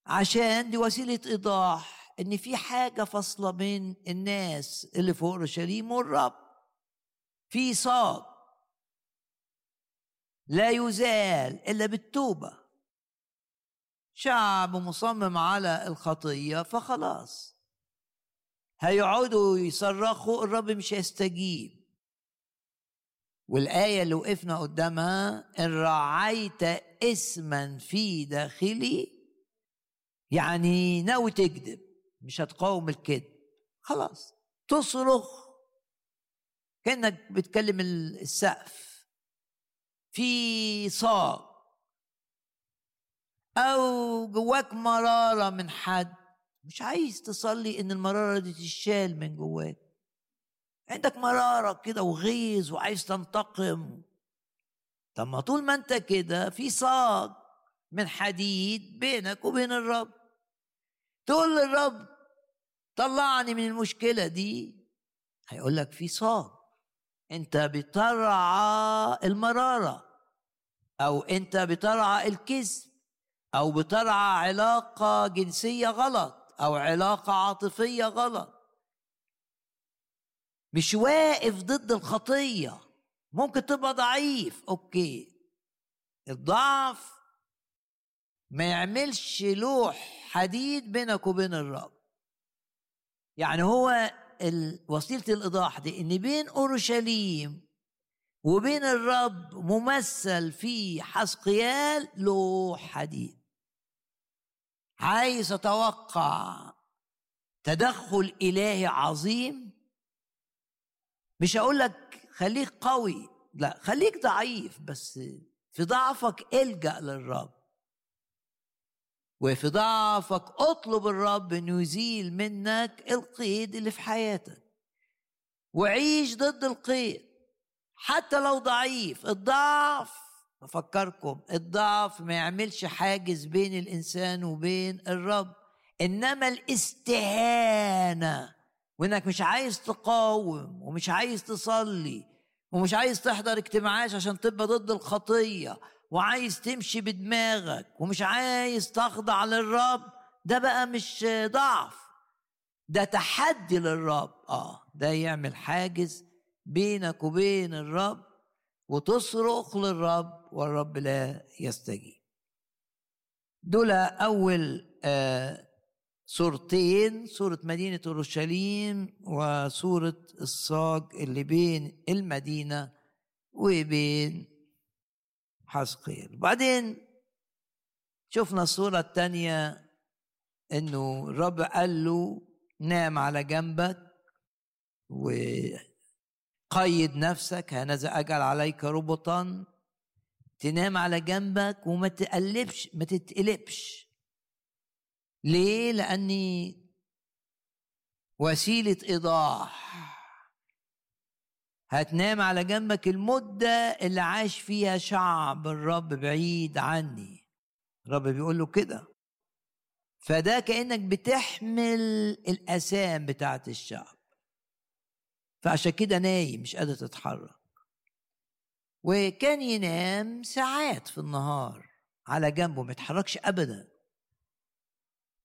عشان دي وسيلة إيضاح إن في حاجة فاصلة بين الناس اللي في اورشليم والرب. في صاد. لا يزال إلا بالتوبة. شعب مصمم على الخطية فخلاص. هيقعدوا يصرخوا الرب مش هيستجيب. والآية اللي وقفنا قدامها إن رعيت اسما في داخلي يعني ناوي تكذب مش هتقاوم الكذب. خلاص تصرخ. كأنك بتكلم السقف. في صاغ أو جواك مرارة من حد. مش عايز تصلي إن المرارة دي تشال من جواك. عندك مرارة كده وغيظ وعايز تنتقم. طب ما طول ما أنت كده في صاغ من حديد بينك وبين الرب. تقول للرب طلعني من المشكلة دي. هيقول لك في صاد. أنت بترعى المرارة أو أنت بترعى الكذب أو بترعى علاقة جنسية غلط أو علاقة عاطفية غلط. مش واقف ضد الخطية. ممكن تبقى ضعيف. أوكي. الضعف ما يعملش لوح حديد بينك وبين الرب. يعني هو وسيلة الإيضاح دي إن بين أورشليم وبين الرب ممثل في حسقيال لوح حديد. عايز أتوقع تدخل إلهي عظيم؟ مش هقول لك خليك قوي لا خليك ضعيف بس في ضعفك إلجأ للرب. وفي ضعفك اطلب الرب إنه يزيل منك القيد اللي في حياتك. وعيش ضد القيد. حتى لو ضعيف الضعف بفكركم الضعف ما يعملش حاجز بين الإنسان وبين الرب. إنما الاستهانة وإنك مش عايز تقاوم ومش عايز تصلي ومش عايز تحضر اجتماعات عشان تبقى ضد الخطية. وعايز تمشي بدماغك ومش عايز تخضع للرب ده بقى مش ضعف. ده تحدي للرب. آه ده يعمل حاجز بينك وبين الرب وتصرخ للرب والرب لا يستجيب. دول أول آه صورتين صورة مدينة أورشليم وصورة الصاج اللي بين المدينة وبين حسقيل وبعدين شفنا الصورة الثانية إنه الرب قال له نام على جنبك وقيد نفسك هنذا أجعل عليك ربطا. تنام على جنبك وما تقلبش ما تتقلبش. ليه؟ لأني وسيلة إيضاح. هتنام على جنبك المدة اللي عاش فيها شعب الرب بعيد عني. الرب بيقول له كده. فده كأنك بتحمل الأسام بتاعت الشعب. فعشان كده نايم مش قادر تتحرك. وكان ينام ساعات في النهار على جنبه ما يتحركش أبدا.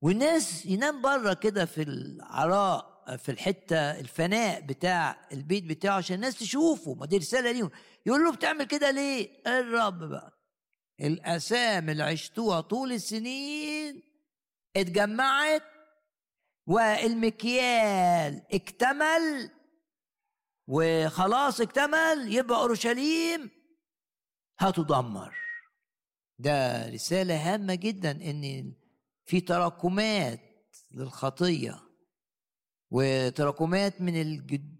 والناس ينام بره كده في العراء في الحتة الفناء بتاع البيت بتاعه عشان الناس تشوفه ما دي رسالة ليهم. يقول له بتعمل كده ليه؟ الرب بقى الأسام اللي عشتوها طول السنين اتجمعت والمكيال اكتمل وخلاص اكتمل يبقى أورشليم هتدمر. ده رسالة هامة جدا إن في تراكمات للخطية. وتراكمات من الجد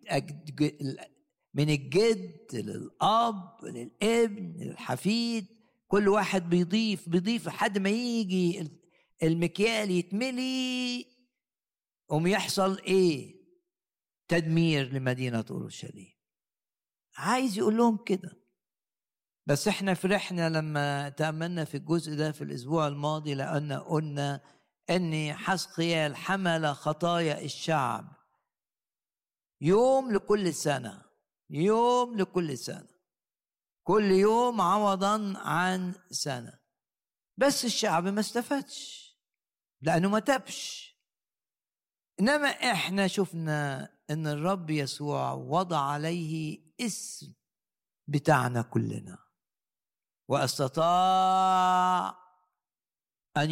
من الجد للأب للابن للحفيد. كل واحد بيضيف بيضيف لحد ما يجي المكيال يتملي. قوم يحصل إيه؟ تدمير لمدينة أورشليم. عايز يقول لهم كده. بس إحنا فرحنا لما تأملنا في الجزء ده في الأسبوع الماضي لأن قلنا أن حسقيال حمل خطايا الشعب. يوم لكل سنة يوم لكل سنة. كل يوم عوضا عن سنة. بس الشعب ما استفادش لأنه ما تبش إنما إحنا شفنا إن الرب يسوع وضع عليه اسم بتاعنا كلنا. وأستطاع أن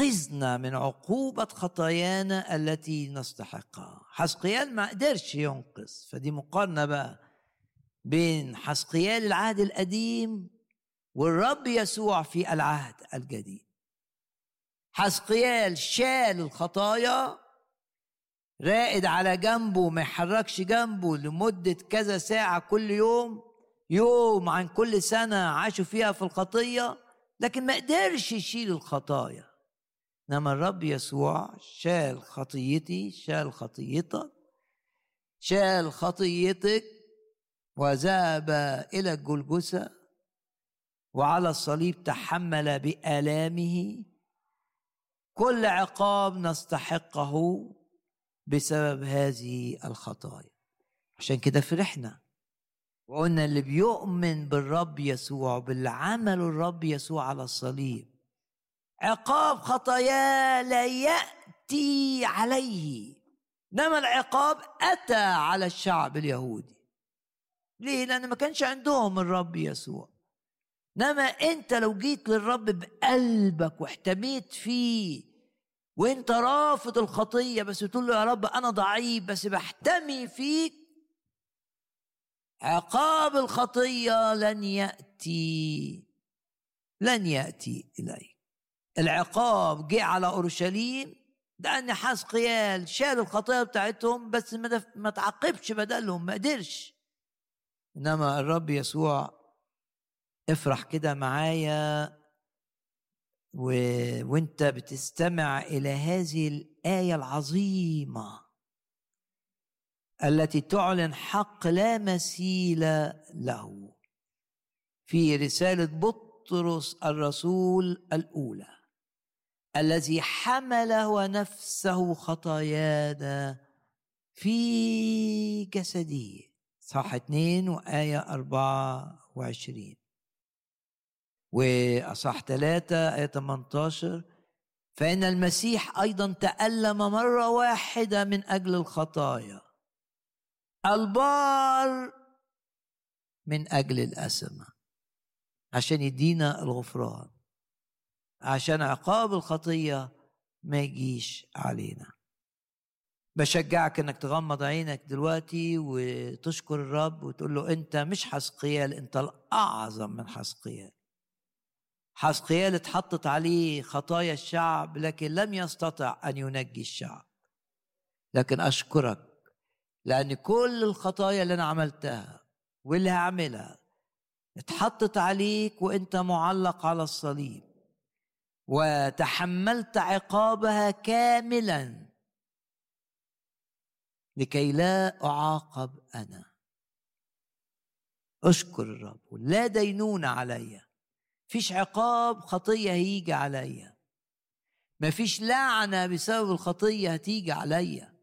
ينقذنا من عقوبة خطايانا التي نستحقها. حسقيال ما قدرش ينقذ فدي مقارنة بقى بين حسقيال العهد القديم والرب يسوع في العهد الجديد. حسقيال شال الخطايا رائد على جنبه ما يحركش جنبه لمدة كذا ساعة كل يوم يوم عن كل سنة عاشوا فيها في الخطية لكن ما قدرش يشيل الخطايا. إنما الرب يسوع شال خطيتي شال خطيتك شال خطيتك وذهب إلى الجلجسة وعلى الصليب تحمل بآلامه. كل عقاب نستحقه بسبب هذه الخطايا. عشان كده فرحنا وقلنا اللي بيؤمن بالرب يسوع باللي عمله الرب يسوع على الصليب عقاب خطاياه لا يأتي عليه. إنما العقاب أتى على الشعب اليهودي. ليه؟ لأن ما كانش عندهم الرب يسوع. إنما أنت لو جيت للرب بقلبك واحتميت فيه وأنت رافض الخطية بس تقول له يا رب أنا ضعيف بس بحتمي فيك عقاب الخطية لن يأتي لن يأتي إليك. العقاب جه على أورشليم لأن حسقيال شال الخطايا بتاعتهم بس ما تعاقبش بدلهم ما قدرش. إنما الرب يسوع افرح كده معايا و... وأنت بتستمع إلى هذه الآية العظيمة التي تعلن حق لا مثيل له. في رسالة بطرس الرسول الأولى. الذي حمل ونفسه خطايانا في جسده. صح. اتنين وآية أربعة وعشرين. وأصح ثلاثة آية 18 فإن المسيح أيضا تألم مرة واحدة من أجل الخطايا. البار من أجل الأسمة عشان يدينا الغفران. عشان عقاب الخطية ما يجيش علينا. بشجعك إنك تغمض عينك دلوقتي وتشكر الرب وتقول له أنت مش حسقيال أنت الأعظم من حسقيال. حسقيال اتحطت عليه خطايا الشعب لكن لم يستطع أن ينجي الشعب. لكن أشكرك لأن كل الخطايا اللي أنا عملتها واللي هعملها اتحطت عليك وأنت معلق على الصليب. وتحملت عقابها كاملا لكي لا أعاقب أنا. أشكر الرب لا دينون عليّ. فيش عقاب خطية هيجي عليا مفيش لعنة بسبب الخطية هتيجي عليا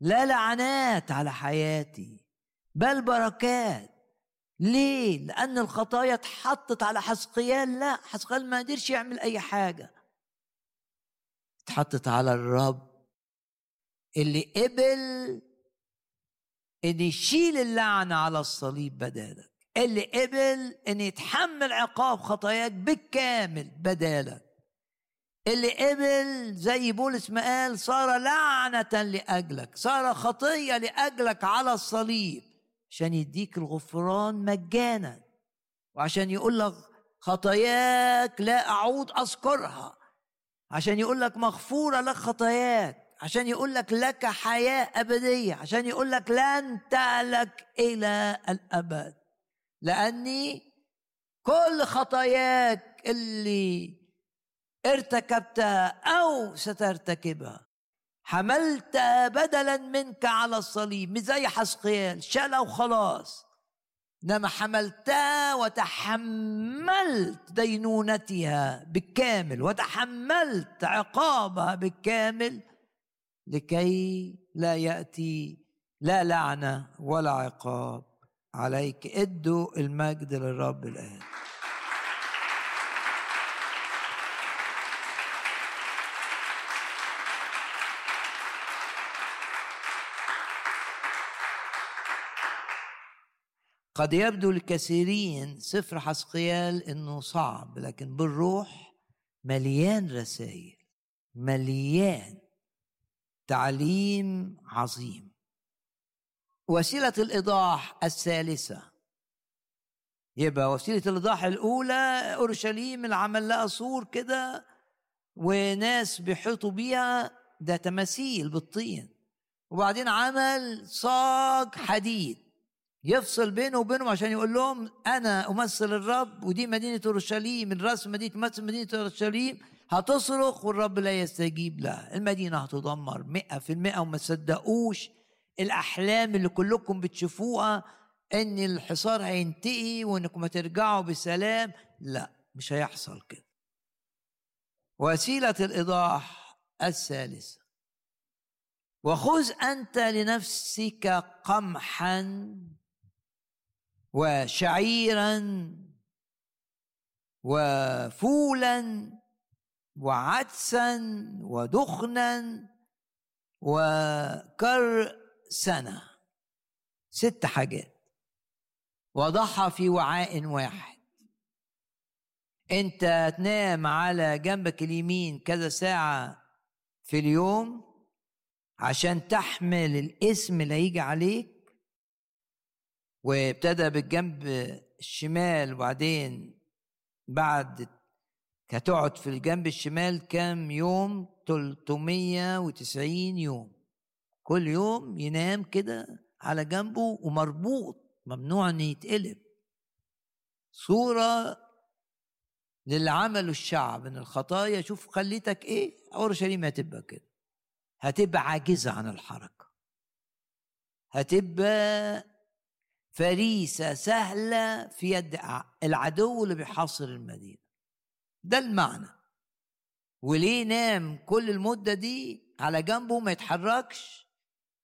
لا لعنات على حياتي بل بركات. ليه؟ لأن الخطايا اتحطت على حسقيال لا حسقيال ما قدرش يعمل أي حاجة اتحطت على الرب اللي قبل إن يشيل اللعنة على الصليب بدالك اللي قبل إن يتحمل عقاب خطاياك بالكامل بدالك اللي قبل زي بولس ما قال صار لعنة لأجلك صار خطية لأجلك على الصليب عشان يديك الغفران مجانا. وعشان يقول لك خطاياك لا أعود أذكرها. عشان يقول لك مغفورة لك خطاياك. عشان يقول لك لك حياة أبدية. عشان يقول لك لن تهلك إلى الأبد. لأني كل خطاياك اللي ارتكبتها أو سترتكبها حملت بدلا منك على الصليب مش زي حسقيال شالها وخلاص. إنما حملتها وتحملت دينونتها بالكامل وتحملت عقابها بالكامل لكي لا يأتي لا لعنة ولا عقاب عليك. ادوا المجد للرب الآن. قد يبدو لكثيرين سفر حسقيال إنه صعب لكن بالروح مليان رسائل مليان تعليم عظيم. وسيلة الإيضاح الثالثة. يبقى وسيلة الإيضاح الأولى أورشليم اللي عمل لها سور كده وناس بيحيطوا بيها ده تماثيل بالطين. وبعدين عمل صاج حديد. يفصل بينه وبينهم عشان يقول لهم أنا أمثل الرب ودي مدينة أورشليم الرأس مدينة تمثل مدينة أورشليم. هتصرخ والرب لا يستجيب لها. المدينة هتدمر مئة في المئة وما تصدقوش الأحلام اللي كلكم بتشوفوها إن الحصار هينتهي وإنكم هترجعوا بسلام. لا مش هيحصل كده. وسيلة الإيضاح الثالثة. وخذ أنت لنفسك قمحا وشعيرا وفولا وعدسا ودخنا وكرسنة ست حاجات. وضعها في وعاء واحد. انت تنام على جنبك اليمين كذا ساعة في اليوم عشان تحمل الاسم اللي هيجي عليك وابتدى بالجنب الشمال وبعدين بعد هتقعد في الجنب الشمال كام يوم؟ 390 يوم. كل يوم ينام كده على جنبه ومربوط ممنوع إن يتقلب. صورة للي عمله الشعب من الخطايا شوف خليتك إيه؟ اورشليم هتبقى كده. هتبقى عاجزة عن الحركة. هتبقى فريسة سهلة في يد العدو اللي بيحاصر المدينة. ده المعنى. وليه نام كل المدة دي على جنبه ما يتحركش؟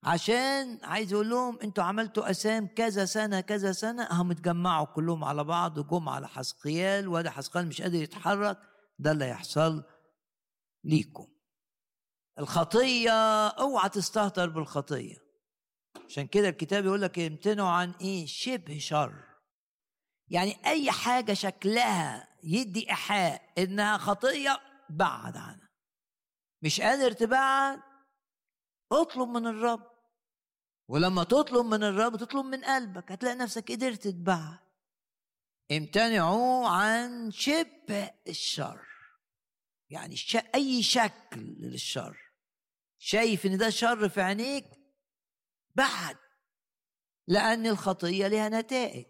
عشان عايز يقول لهم أنتوا عملتوا أسام كذا سنة كذا سنة هم اتجمعوا كلهم على بعض وجم على حسقيال وده حسقيال مش قادر يتحرك. ده اللي هيحصل ليكم. الخطية اوعى تستهتر بالخطية. عشان كده الكتاب يقول لك امتنعوا عن إيه؟ شبه شر. يعني أي حاجة شكلها يدي إيحاء إنها خطية بعد عنها. مش قادر تبعد اطلب من الرب. ولما تطلب من الرب تطلب من قلبك. هتلاقي نفسك قدرت تتبعد امتنعوا عن شبه الشر. يعني أي شكل للشر. شايف إن ده شر في عينيك بعد لأن الخطية لها نتائج.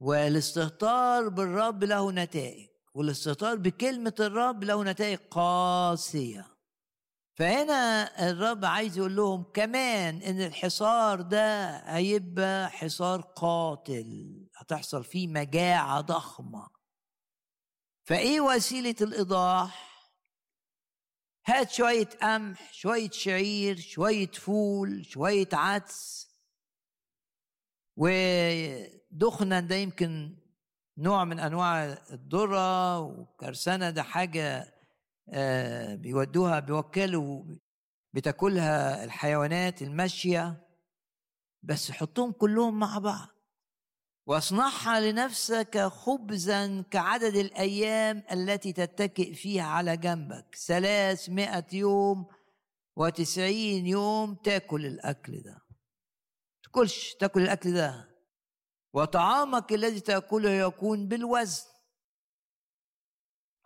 والاستهتار بالرب له نتائج والاستهتار بكلمة الرب له نتائج قاسية. فهنا الرب عايز يقول لهم كمان إن الحصار ده هيبقى حصار قاتل هتحصل فيه مجاعة ضخمة. فإيه وسيلة الإيضاح؟ هات شوية قمح شوية شعير شوية فول شوية عدس ودخنا ده يمكن نوع من أنواع الذرة وكرسنة ده حاجة آه، بيودوها بيوكلوا بتاكلها الحيوانات الماشيه بس حطهم كلهم مع بعض. واصنعها لنفسك خبزا كعدد الأيام التي تتكئ فيها على جنبك. ثلاثمائة يوم وتسعين يوم تاكل الأكل ده. تاكلش تاكل الأكل ده. وطعامك الذي تأكله يكون بالوزن.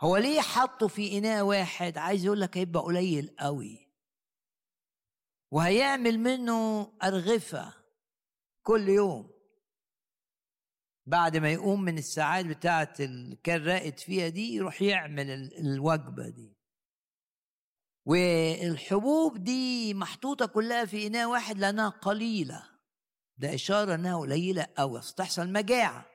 هو ليه حطه في إناء واحد؟ عايز يقول لك هيبقى قليل قوي. وهيعمل منه أرغفة كل يوم. بعد ما يقوم من الساعات بتاعة كان راقد فيها دي يروح يعمل الوجبة دي. والحبوب دي محطوطة كلها في إناء واحد لأنها قليلة. ده إشارة إنها قليلة أوي تحصل مجاعة.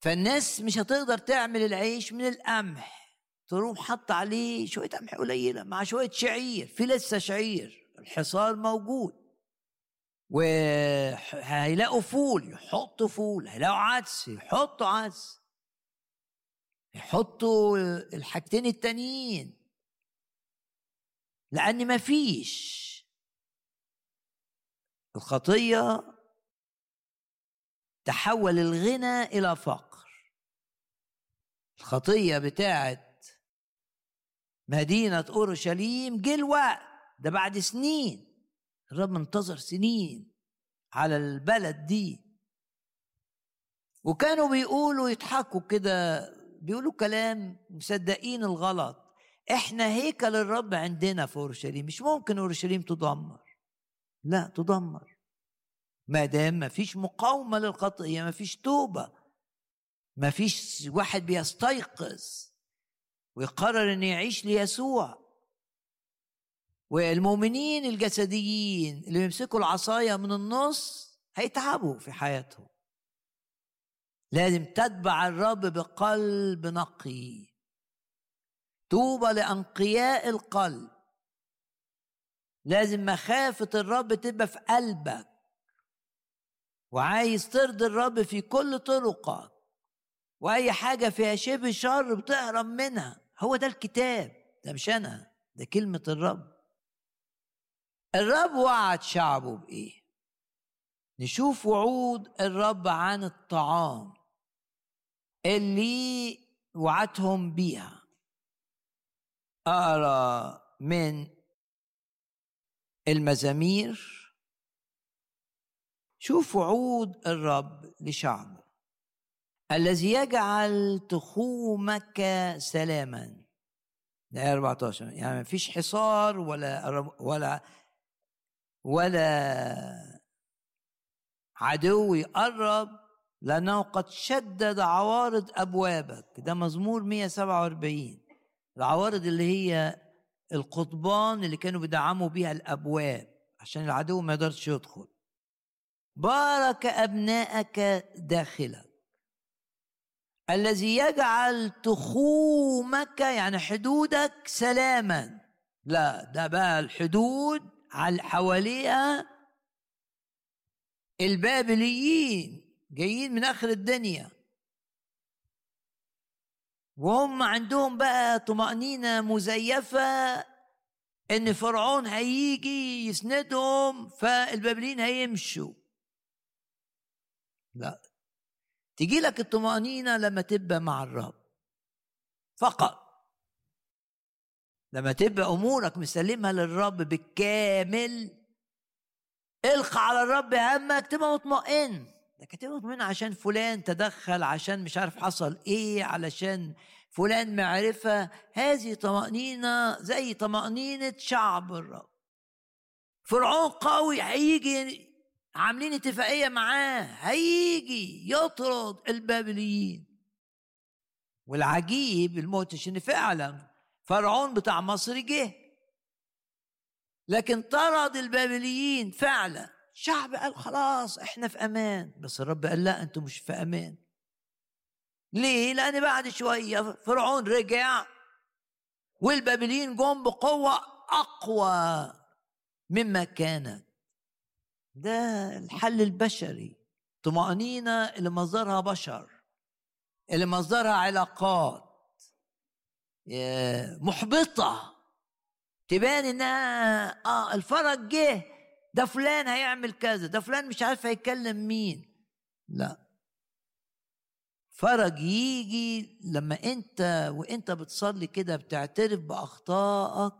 فالناس مش هتقدر تعمل العيش من القمح. تروح حط عليه شوية قمح قليلة مع شوية شعير في لسه شعير الحصار موجود. وهيلاقوا فول يحطوا فول هيلاقوا عدس يحطوا عدس. يحطوا الحاجتين التانيين. لأن مفيش الخطية تحول الغنى إلى فقر. الخطية بتاعت مدينة أورشليم جه الوقت ده بعد سنين. الرب منتظر سنين على البلد دي. وكانوا بيقولوا يضحكوا كده بيقولوا كلام مصدقين الغلط. إحنا هيكل الرب عندنا في أورشليم مش ممكن أورشليم تدمر. لا تدمر. ما دام ما فيش مقاومة للخطية ما فيش توبة ما فيش واحد بيستيقظ ويقرر إنه يعيش ليسوع. والمؤمنين الجسديين اللي بيمسكوا العصاية من النص هيتعبوا في حياتهم. لازم تتبع الرب بقلب نقي. طوبى لأنقياء القلب. لازم مخافة الرب تبقى في قلبك. وعايز ترضي الرب في كل طرقك. وأي حاجة فيها شبه شر بتهرب منها. هو ده الكتاب. ده مش أنا. ده كلمة الرب. الرب وعد شعبه بإيه؟ نشوف وعود الرب عن الطعام اللي وعدهم بيها. أقرأ من المزامير. شوف وعود الرب لشعبه. الذي يجعل تخومك سلاما. ده 14 يعني ما فيش حصار ولا ولا ولا عدو يقرب لأنه قد شدد عوارض أبوابك. ده مزمور 147 العوارض اللي هي القضبان اللي كانوا بيدعموا بيها الأبواب عشان العدو ما يقدرش يدخل. بارك أبناءك داخلك. الذي يجعل تخومك يعني حدودك سلاما. لا ده بقى الحدود على حواليها البابليين جايين من آخر الدنيا. وهم عندهم بقى طمأنينة مزيفة إن فرعون هيجي يسندهم فالبابليين هيمشوا. لا تجي لك الطمأنينة لما تبقى مع الرب. فقط. لما تبقى أمورك مسلمها للرب بالكامل القى على الرب همك تبقى مطمئن. لكن تبقى مطمئن عشان فلان تدخل عشان مش عارف حصل إيه علشان فلان معرفة. هذه طمأنينة زي طمأنينة شعب الرب. فرعون قوي هيجي عاملين اتفاقية معاه. هيجي يطرد البابليين. والعجيب الموتش ان فعلا فرعون بتاع مصر جه. لكن طرد البابليين فعلا. شعب قال خلاص إحنا في أمان. بس الرب قال لا أنتم مش في أمان. ليه؟ لأن بعد شوية فرعون رجع والبابليين جم بقوة أقوى مما كانت ده الحل البشري. طمأنينة اللي مصدرها بشر. اللي مصدرها علاقات. محبطة. تبان إنها آه الفرج جه ده فلان هيعمل كذا ده فلان مش عارف هيكلم مين. لا. فرج يجي لما أنت وأنت بتصلي كده بتعترف بأخطائك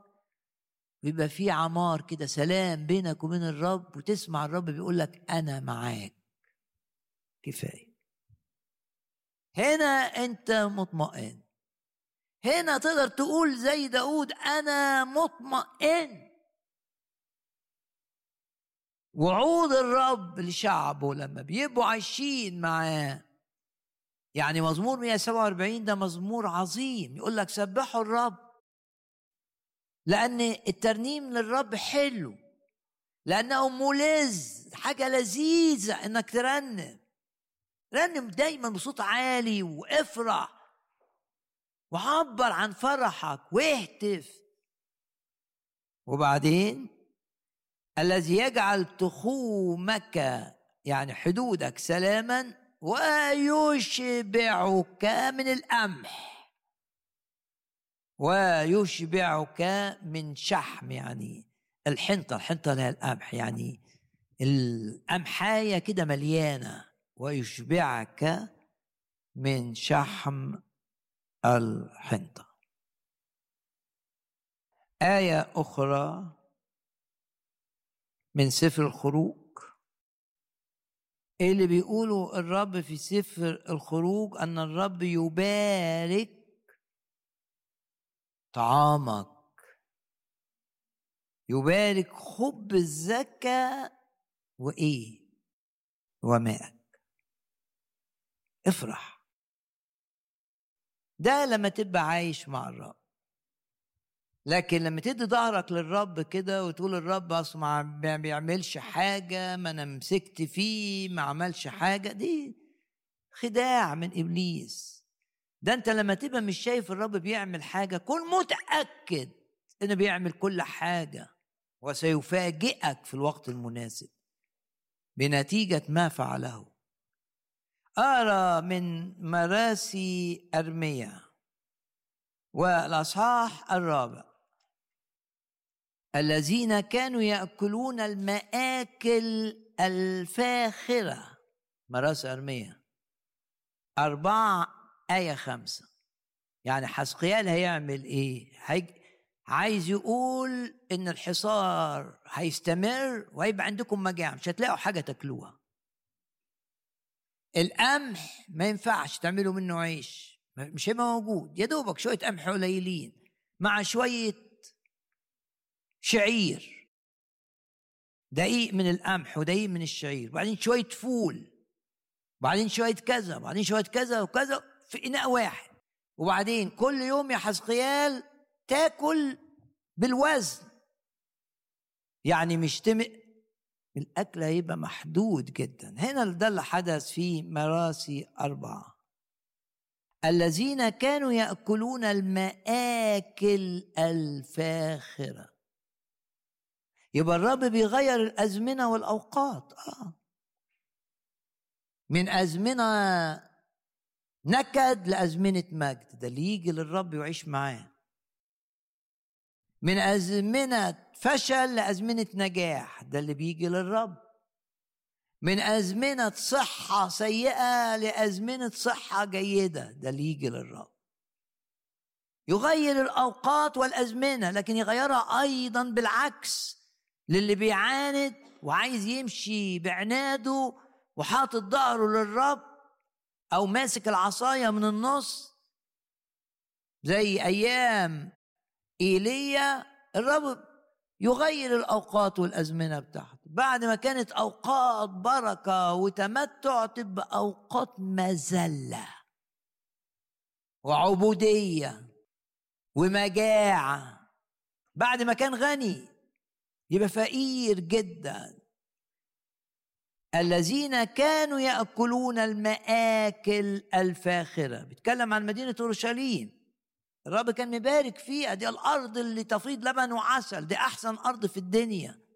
بيبقى في عمار كده سلام بينك وبين الرب وتسمع الرب بيقول لك أنا معاك. كفاية. هنا أنت مطمئن. هنا تقدر تقول زي داود أنا مطمئن. وعود الرب لشعبه لما بيبقوا عايشين معاه. يعني مزمور 147 ده مزمور عظيم. يقول لك سبحوا الرب. لأن الترنيم للرب حلو. لأنه ملز. حاجة لذيذة إنك ترنم. رنم دايما بصوت عالي وإفرح. وعبر عن فرحك واهتف. وبعدين الذي يجعل تخومك يعني حدودك سلاما ويشبعك من القمح. ويشبعك من شحم يعني الحنطة الحنطة هي القمح يعني القمحاية كده مليانة. ويشبعك من شحم الحنطة. آية أخرى من سفر الخروج. اللي بيقوله الرب في سفر الخروج أن الرب يبارك طعامك. يبارك خب الزكاة وإيه؟ وماءك افرح. ده لما تبقى عايش مع الرب. لكن لما تدي ظهرك للرب كده وتقول الرب أصل ما بيعملش حاجة ما أنا مسكت فيه ما عملش حاجة دي خداع من إبليس. ده أنت لما تبقى مش شايف الرب بيعمل حاجة كن متأكد إنه بيعمل كل حاجة وسيفاجئك في الوقت المناسب بنتيجة ما فعله. أرى من مراسي أرميا والأصحاح الرابع. الذين كانوا يأكلون المآكل الفاخرة. مراس أرمية. أربعة آية خمسة. يعني حسقيال هيعمل إيه؟ هي... عايز يقول إن الحصار هيستمر وهيبقى عندكم مجاعة مش هتلاقوا حاجة تاكلوها. القمح ما ينفعش تعملوا منه عيش. مش هيبقى موجود. يا دوبك شوية قمح قليلين مع شوية شعير. دقيق من القمح ودقيق من الشعير. وبعدين شوية فول. وبعدين شوية كذا. وبعدين شوية كذا وكذا في إناء واحد. وبعدين كل يوم يا حزقيال تاكل بالوزن. يعني مش الأكل هيبقى محدود جدا. هنا ده اللي حدث في مراسي أربعة. الذين كانوا يأكلون المآكل الفاخرة. يبقى الرب بيغير الأزمنة والأوقات. آه. من أزمنة نكد لأزمنة مجد. ده اللي يجي للرب ويعيش معاه. من أزمنة فشل لأزمنة نجاح. ده اللي بيجي للرب. من أزمنة صحة سيئة لأزمنة صحة جيدة. ده اللي يجي للرب. يغير الأوقات والأزمنة لكن يغيرها أيضا بالعكس للي بيعاند وعايز يمشي بعناده وحاطط ظهره للرب أو ماسك العصاية من النص. زي أيام إيليا الرب يغير الأوقات والأزمنة بتاعته. بعد ما كانت أوقات بركة وتمتع تبقى أوقات مذلة وعبودية ومجاعة. بعد ما كان غني يبقى فقير جدا. الذين كانوا يأكلون المآكل الفاخرة. بيتكلم عن مدينة أورشليم. الرب كان مبارك فيها دي الأرض اللي تفيض لبن وعسل. دي أحسن أرض في الدنيا.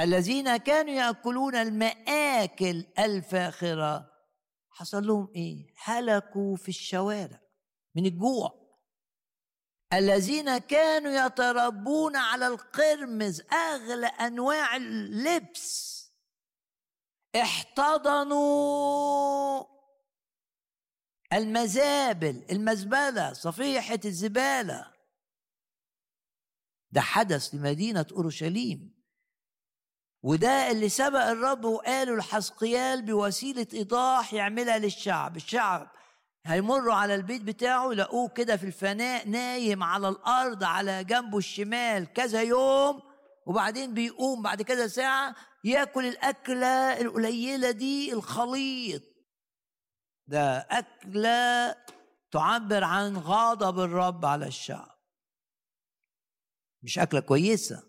الذين كانوا يأكلون المآكل الفاخرة حصل لهم إيه؟ هلكوا في الشوارع من الجوع. الذين كانوا يتربون على القرمز أغلى أنواع اللبس. احتضنوا المزابل المزبلة صفيحة الزبالة. ده حدث لمدينة أورشليم. وده اللي سبق الرب وقاله لحسقيال بوسيلة إيضاح يعملها للشعب. الشعب هيمروا على البيت بتاعه يلاقوه كده في الفناء نايم على الأرض على جنبه الشمال كذا يوم وبعدين بيقوم بعد كذا ساعة ياكل الأكلة القليلة دي الخليط. ده أكلة تعبر عن غضب الرب على الشعب. مش أكلة كويسة.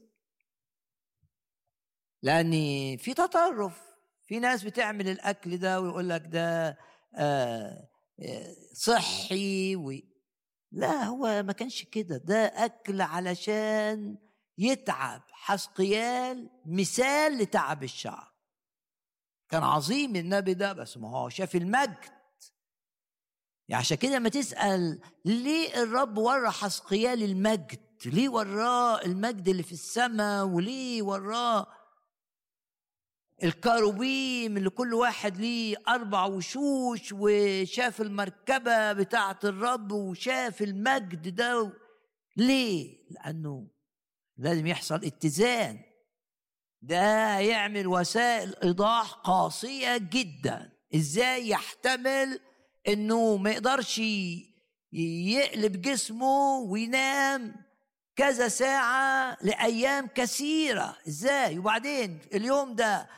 لأن في تطرف في ناس بتعمل الأكل ده ويقول لك ده آه، آه، صحي و... لا هو ما كانش كده. ده أكل علشان يتعب. حسقيال مثال لتعب الشعب. كان عظيم النبي ده بس ما هو شاف المجد. يعني عشان كده ما تسأل ليه الرب ورى حسقيال المجد؟ ليه وراه المجد اللي في السماء وليه وراه الكاروبيم اللي كل واحد ليه أربع وشوش وشاف المركبة بتاعة الرب وشاف المجد ده؟ ليه؟ لأنه لازم يحصل اتزان. ده يعمل وسائل إيضاح قاسية جدا. إزاي يحتمل إنه ما يقدرش يقلب جسمه وينام كذا ساعة لأيام كثيرة. إزاي؟ وبعدين اليوم ده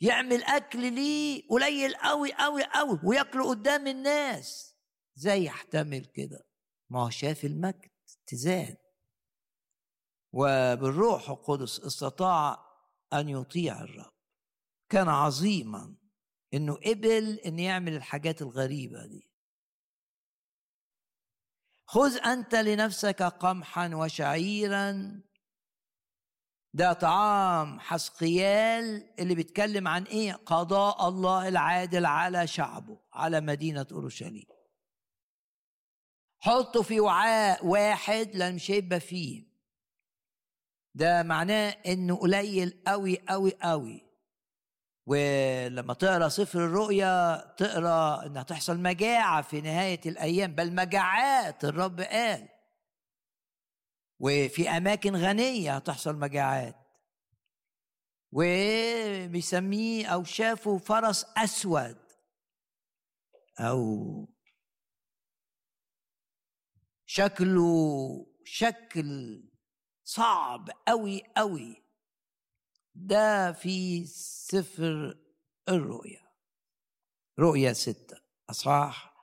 يعمل أكل ليه قليل قوي قوي قوي وياكله قدام الناس. إزاي يحتمل كده؟ ما هو شاف المجد اتزان. وبالروح القدس استطاع أن يطيع الرب. كان عظيما إنه قبل إن يعمل الحاجات الغريبة دي. خذ أنت لنفسك قمحا وشعيرا. ده طعام حسقيال اللي بيتكلم عن إيه؟ قضاء الله العادل على شعبه على مدينة أورشليم. حطه في وعاء واحد لأن مش هيبقى فيه. ده معناه إنه قليل قوي قوي قوي ولما تقرأ سفر الرؤيا تقرأ ان هتحصل مجاعة في نهاية الأيام بل مجاعات الرب قال. وفي أماكن غنية هتحصل مجاعات. وبيسميه أو شافوا فرس أسود. أو شكله شكل صعب قوي قوي ده في سفر الرؤيا. رؤيا ستة أصحاح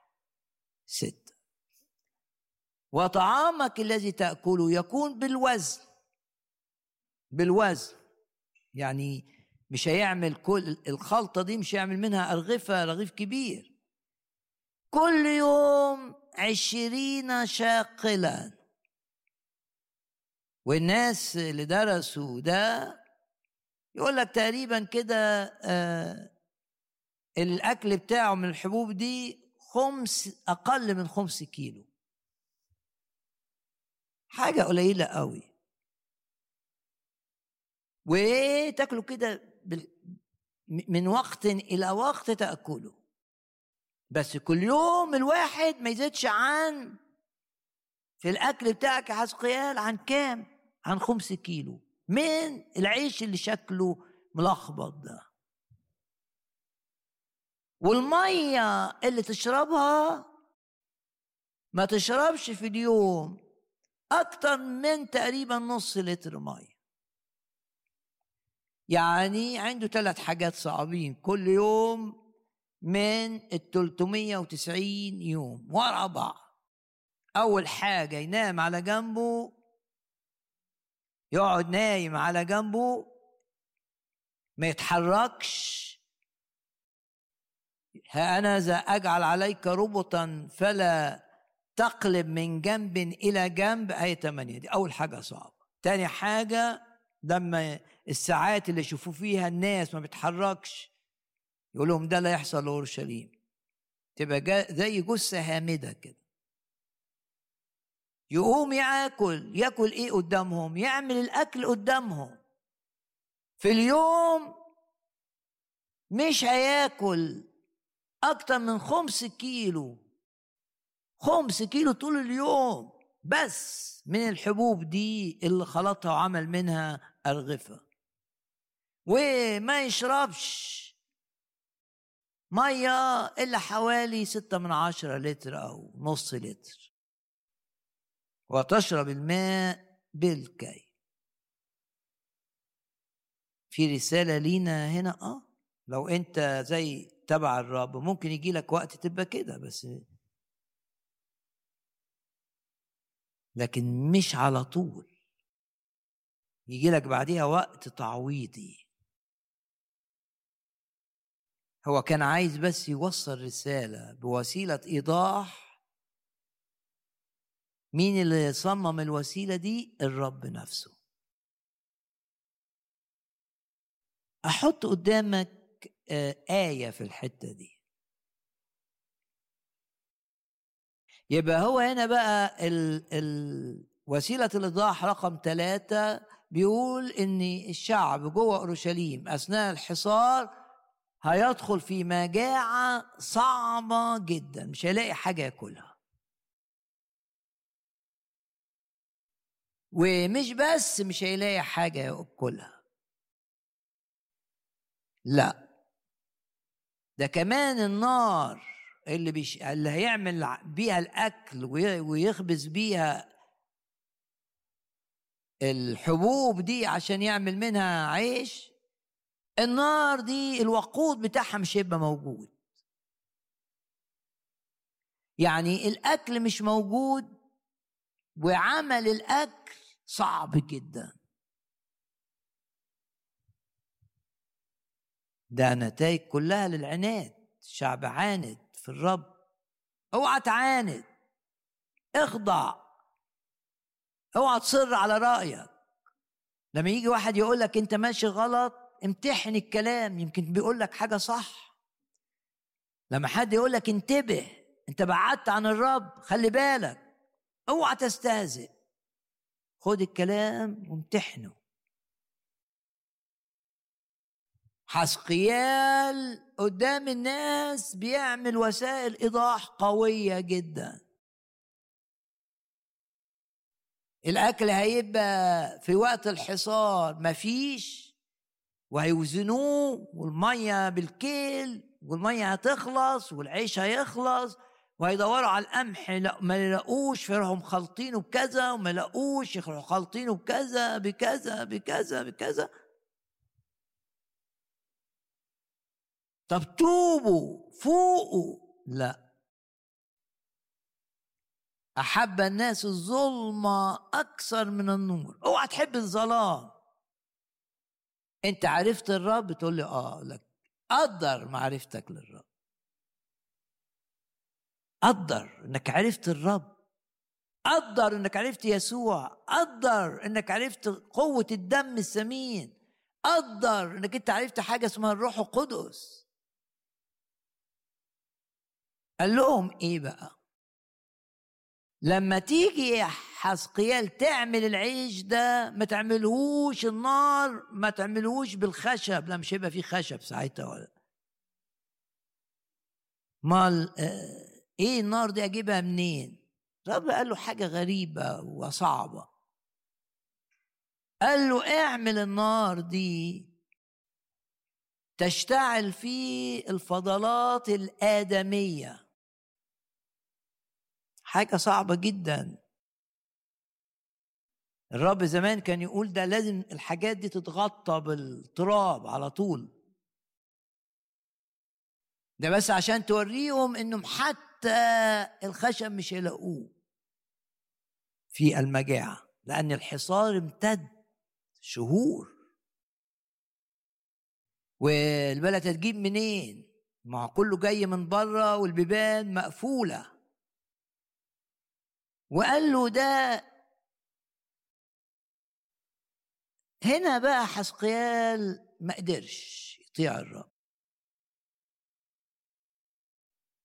ستة. وطعامك الذي تأكله يكون بالوزن. بالوزن. يعني مش هيعمل كل الخلطة دي مش هيعمل منها أرغفة رغيف كبير. كل يوم عشرين شاقلا. والناس اللي درسوا ده يقول لك تقريبا كده آه الأكل بتاعه من الحبوب دي خمس أقل من خمس كيلو. حاجة قليلة قوي. وتاكله كده من وقت إلى وقت تأكله. بس كل يوم الواحد ما يزيدش عن في الأكل بتاعك يا حسقيال عن كام؟ عن خمس كيلو. من العيش اللي شكله ملخبط ده. والمية اللي تشربها ما تشربش في اليوم أكتر من تقريبا نص لتر مية. يعني عنده ثلاث حاجات صعبين كل يوم من ال 390 يوم ورا بعض. أول حاجة ينام على جنبه يقعد نايم على جنبه ما يتحركش. ها أنا ذا أجعل عليك ربطا فلا تقلب من جنب إلى جنب آية 8 دي أول حاجة صعبة. تاني حاجة لما الساعات اللي يشوفوا فيها الناس ما بيتحركش يقول لهم ده لا يحصل لأورشليم. تبقى زي جثة هامدة كده. يقوم ياكل ياكل إيه قدامهم؟ يعمل الاكل قدامهم. في اليوم مش هياكل أكتر من خمس كيلو. خمس كيلو طول اليوم. بس من الحبوب دي اللي خلطها وعمل منها أرغفة. وما يشربش مية إلا حوالي ستة من عشرة لتر أو نص لتر. وتشرب الماء بالكي. في رسالة لينا هنا آه لو أنت زي تبع الرب ممكن يجي لك وقت تبقى كده بس لكن مش على طول. يجي لك بعديها وقت تعويضي. هو كان عايز بس يوصل رسالة بوسيلة إيضاح مين اللي صمم الوسيلة دي؟ الرب نفسه. أحط قدامك آه، آية في الحتة دي. يبقى هو هنا بقى ال ال وسيلة الإيضاح رقم ثلاثة بيقول إن الشعب جوه أورشليم أثناء الحصار هيدخل في مجاعة صعبة جدا مش هيلاقي حاجة ياكلها. ومش بس مش هيلاقي حاجة يأكلها. لا. ده كمان النار اللي بيش... اللي هيعمل بيها الأكل ويخبز بيها الحبوب دي عشان يعمل منها عيش النار دي الوقود بتاعها مش هيبقى موجود. يعني الأكل مش موجود وعمل الأكل صعب جدا. ده نتائج كلها للعناد. الشعب عاند في الرب. اوعى تعاند. اخضع. اوعى تصر على رأيك. لما يجي واحد يقول لك انت ماشي غلط امتحن الكلام. يمكن بيقول لك حاجة صح. لما حد يقول لك انتبه. انت بعدت عن الرب. خلي بالك. أوعى تستهزئ. خد الكلام وامتحنه. حسقيال قدام الناس بيعمل وسائل إيضاح قوية جدا. الأكل هيبقى في وقت الحصار مفيش وهيوزنوه والمية بالكيل والمية هتخلص والعيش هيخلص. وهيدوروا على القمح ما يلاقوش فيروحوا مخلطينه بكذا وما يلاقوش يروحوا خالطينه بكذا بكذا بكذا بكذا. طب توبوا فوقوا. لا. أحب الناس الظلمة أكثر من النور. اوعى تحب الظلام. أنت عرفت الرب؟ تقول لي آه لك. قدر معرفتك للرب. قدر إنك عرفت الرب قدر إنك عرفت يسوع قدر إنك عرفت قوة الدم الثمين قدر إنك أنت عرفت حاجة اسمها الروح القدس. قال لهم إيه بقى؟ لما تيجي يا حسقيال تعمل العيش ده ما تعملهوش النار ما تعملهوش بالخشب. لا مش هيبقى فيه خشب ساعتها ولا. مال آه إيه النار دي أجيبها منين؟ الرب قال له حاجة غريبة وصعبة. قال له اعمل النار دي تشتعل في الفضلات الآدمية. حاجة صعبة جدا. الرب زمان كان يقول ده لازم الحاجات دي تتغطى بالتراب على طول. ده بس عشان توريهم انهم حتى الخشب مش هيلاقوه في المجاعة لأن الحصار امتد شهور. والبلد هتجيب منين؟ ما كله جاي من بره والبيبان مقفولة. وقال له ده هنا بقى حسقيال ما قدرش يطيع الرب.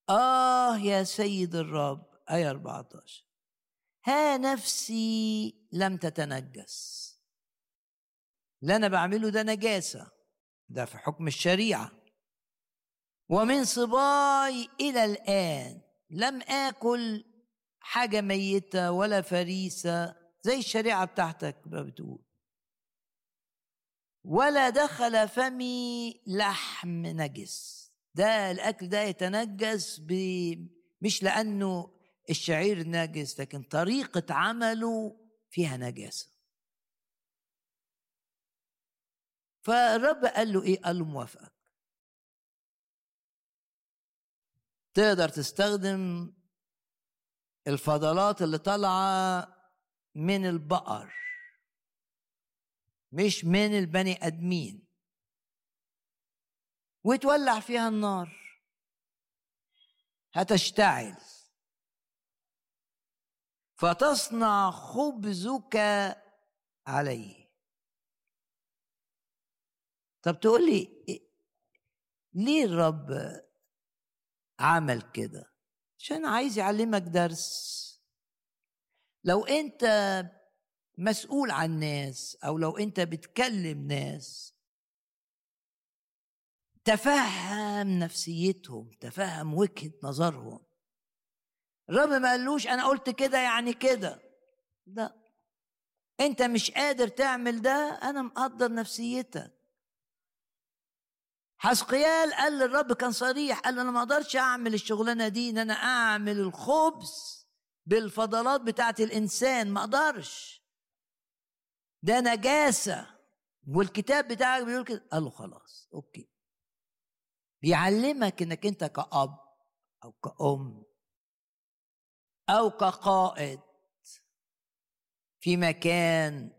آه يا سيد الرب آية 14 ها نفسي لم تتنجس. اللي أنا بعمله ده نجاسة. ده في حكم الشريعة. ومن صباي إلى الآن لم آكل حاجة ميتة ولا فريسة زي الشريعة بتاعتك ما بتقول. ولا دخل فمي لحم نجس. ده الأكل ده يتنجس ب... مش لأنه الشعير نجس لكن طريقة عمله فيها نجاسة. فالرب قال له إيه؟ قال له موافقك. تقدر تستخدم الفضلات اللي طالعة من البقر مش من البني آدمين. وتولع فيها النار. هتشتعل. فتصنع خبزك عليه. طب تقول لي ليه الرب عمل كده؟ عشان عايز يعلمك درس. لو انت مسؤول عن ناس أو لو انت بتكلم ناس تفهم نفسيتهم تفهم وجهة نظرهم. الرب ما قالوش أنا قلت كده يعني كده. لا. أنت مش قادر تعمل ده أنا مقدر نفسيتك. حسقيال قال للرب كان صريح قال أنا ما أقدرش أعمل الشغلانة دي إن أنا أعمل الخبز بالفضلات بتاعت الإنسان. ما أقدرش. ده نجاسة. والكتاب بتاعك بيقول كده. قال له خلاص أوكي. بيعلمك إنك أنت كأب أو كأم أو كقائد في مكان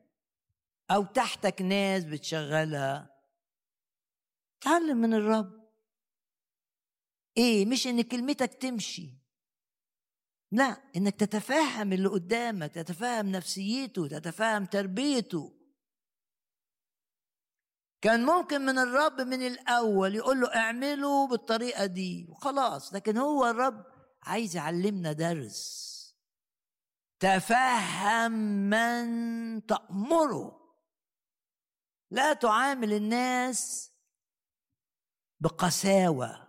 أو تحتك ناس بتشغلها. تعلم من الرب. إيه مش إن كلمتك تمشي. لا إنك تتفهم اللي قدامك تتفهم نفسيته تتفهم تربيته. كان ممكن من الرب من الأول يقول له اعمله بالطريقة دي. وخلاص. لكن هو الرب عايز يعلمنا درس. تفهم من تأمره. لا تعامل الناس بقساوة.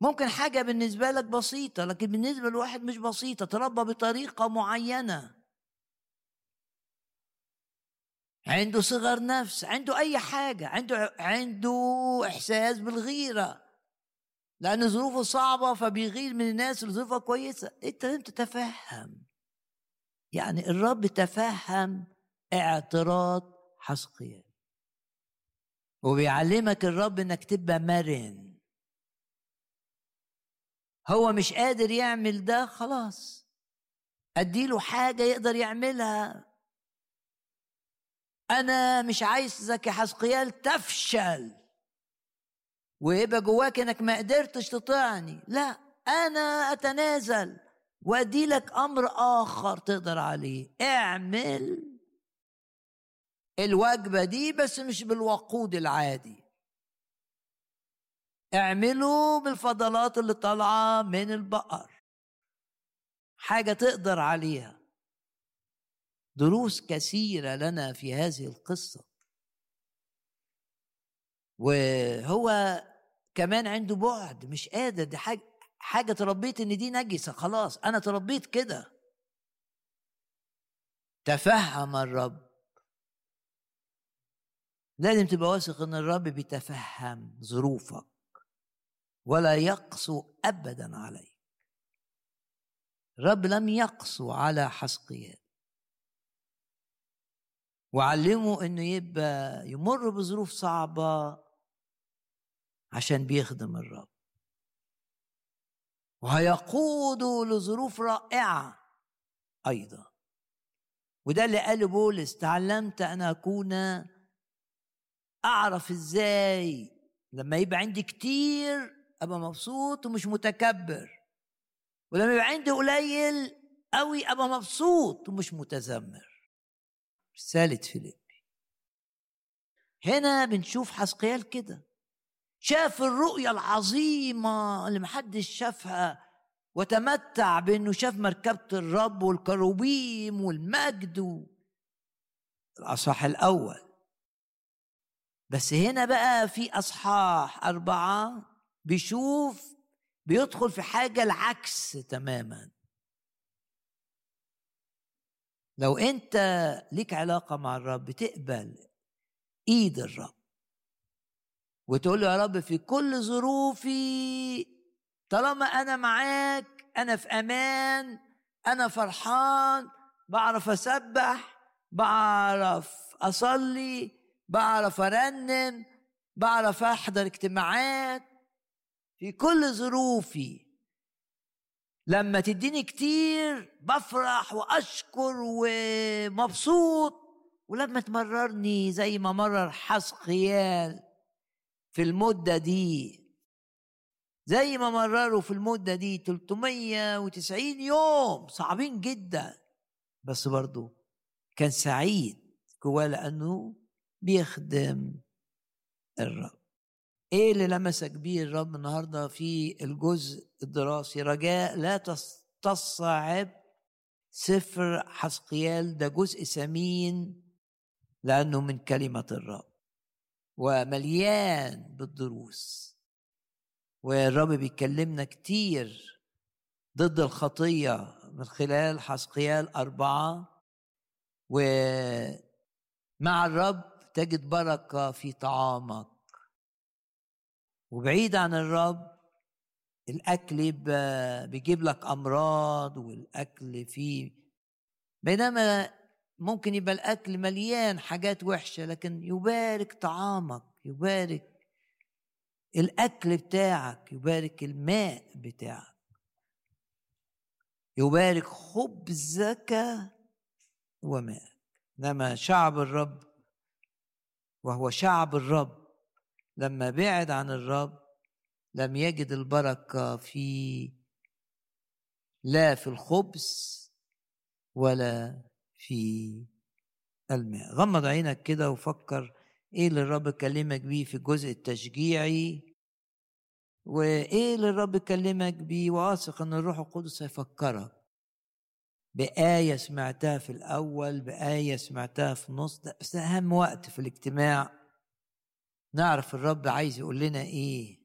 ممكن حاجة بالنسبة لك بسيطة لكن بالنسبة لواحد مش بسيطة. تربى بطريقة معينة. عنده صغر نفس عنده أي حاجة عنده عنده إحساس بالغيرة. لأن ظروفه صعبة فبيغير من الناس اللي ظروفها كويسة. أنت لازم تتفهم. يعني الرب تفهم اعتراض حسقيال. وبيعلمك الرب إنك تبقى مرن. هو مش قادر يعمل ده خلاص. أديله حاجة يقدر يعملها. أنا مش عايزك يا حسقيال تفشل. ويبقى جواك إنك ما قدرتش تطيعني لا أنا أتنازل. وأدي لك أمر آخر تقدر عليه. اعمل الوجبة دي بس مش بالوقود العادي. اعملوا بالفضلات اللي طالعة من البقر. حاجة تقدر عليها. دروس كثيرة لنا في هذه القصة. وهو كمان عنده بعد مش قادر دي حاجة حاجة تربيت إن دي نجسة خلاص أنا تربيت كده. تفهم الرب. لازم تبقى واثق إن الرب بيتفهم ظروفك. ولا يقسو ابدا عليك. الرب لم يقسو على حسقيال وعلمه إنه يبقى يمر بظروف صعبة عشان بيخدم الرب. وهيقوده لظروف رائعة أيضا. وده اللي قاله بولس تعلمت أن أكون أعرف إزاي لما يبقى عندي كتير أبقى مبسوط ومش متكبر ولما يبقى عندي قليل قوي أبقى مبسوط ومش متذمر. رسالة فيليب هنا بنشوف حسقيال كده. شاف الرؤية العظيمة اللي محدش شافها وتمتع بإنه شاف مركبة الرب والكروبيم والمجد الأصح الأول. بس هنا بقى في أصحاح أربعة بيشوف بيدخل في حاجة العكس تماما. لو أنت ليك علاقة مع الرب تقبل إيد الرب. وتقول له يا رب في كل ظروفي طالما أنا معاك أنا في أمان أنا فرحان بعرف أسبح بعرف أصلي بعرف أرنم بعرف أحضر اجتماعات في كل ظروفي لما تديني كتير بفرح وأشكر ومبسوط ولما تمررني زي ما مرر حسقيال في المدة دي. زي ما مرروا في المدة دي 390 يوم صعبين جدا. بس برضو كان سعيد جواه لأنه بيخدم الرب. إيه اللي لمسك بيه الرب النهارده في الجزء الدراسي؟ رجاء لا تستصعب سفر حسقيال ده جزء ثمين لأنه من كلمة الرب. ومليان بالدروس. والرب بيكلمنا كتير ضد الخطية من خلال حسقيال أربعة. ومع الرب تجد بركة في طعامك. وبعيد عن الرب يبقى بيجيب لك أمراض والأكل فيه بينما ممكن يبقى الأكل مليان حاجات وحشة لكن يبارك طعامك يبارك الأكل بتاعك يبارك الماء بتاعك يبارك خبزك وماءك. إنما شعب الرب وهو شعب الرب لما بعد عن الرب لم يجد البركة في لا في الخبز ولا في الماء. غمض عينك كده وفكر إيه اللي الرب كلمك بيه في الجزء التشجيعي وإيه اللي الرب كلمك بيه واثق إن الروح القدس هيفكرك. بآية سمعتها في الأول بآية سمعتها في النص ده بس أهم وقت في الاجتماع. نعرف الرب عايز يقول لنا إيه.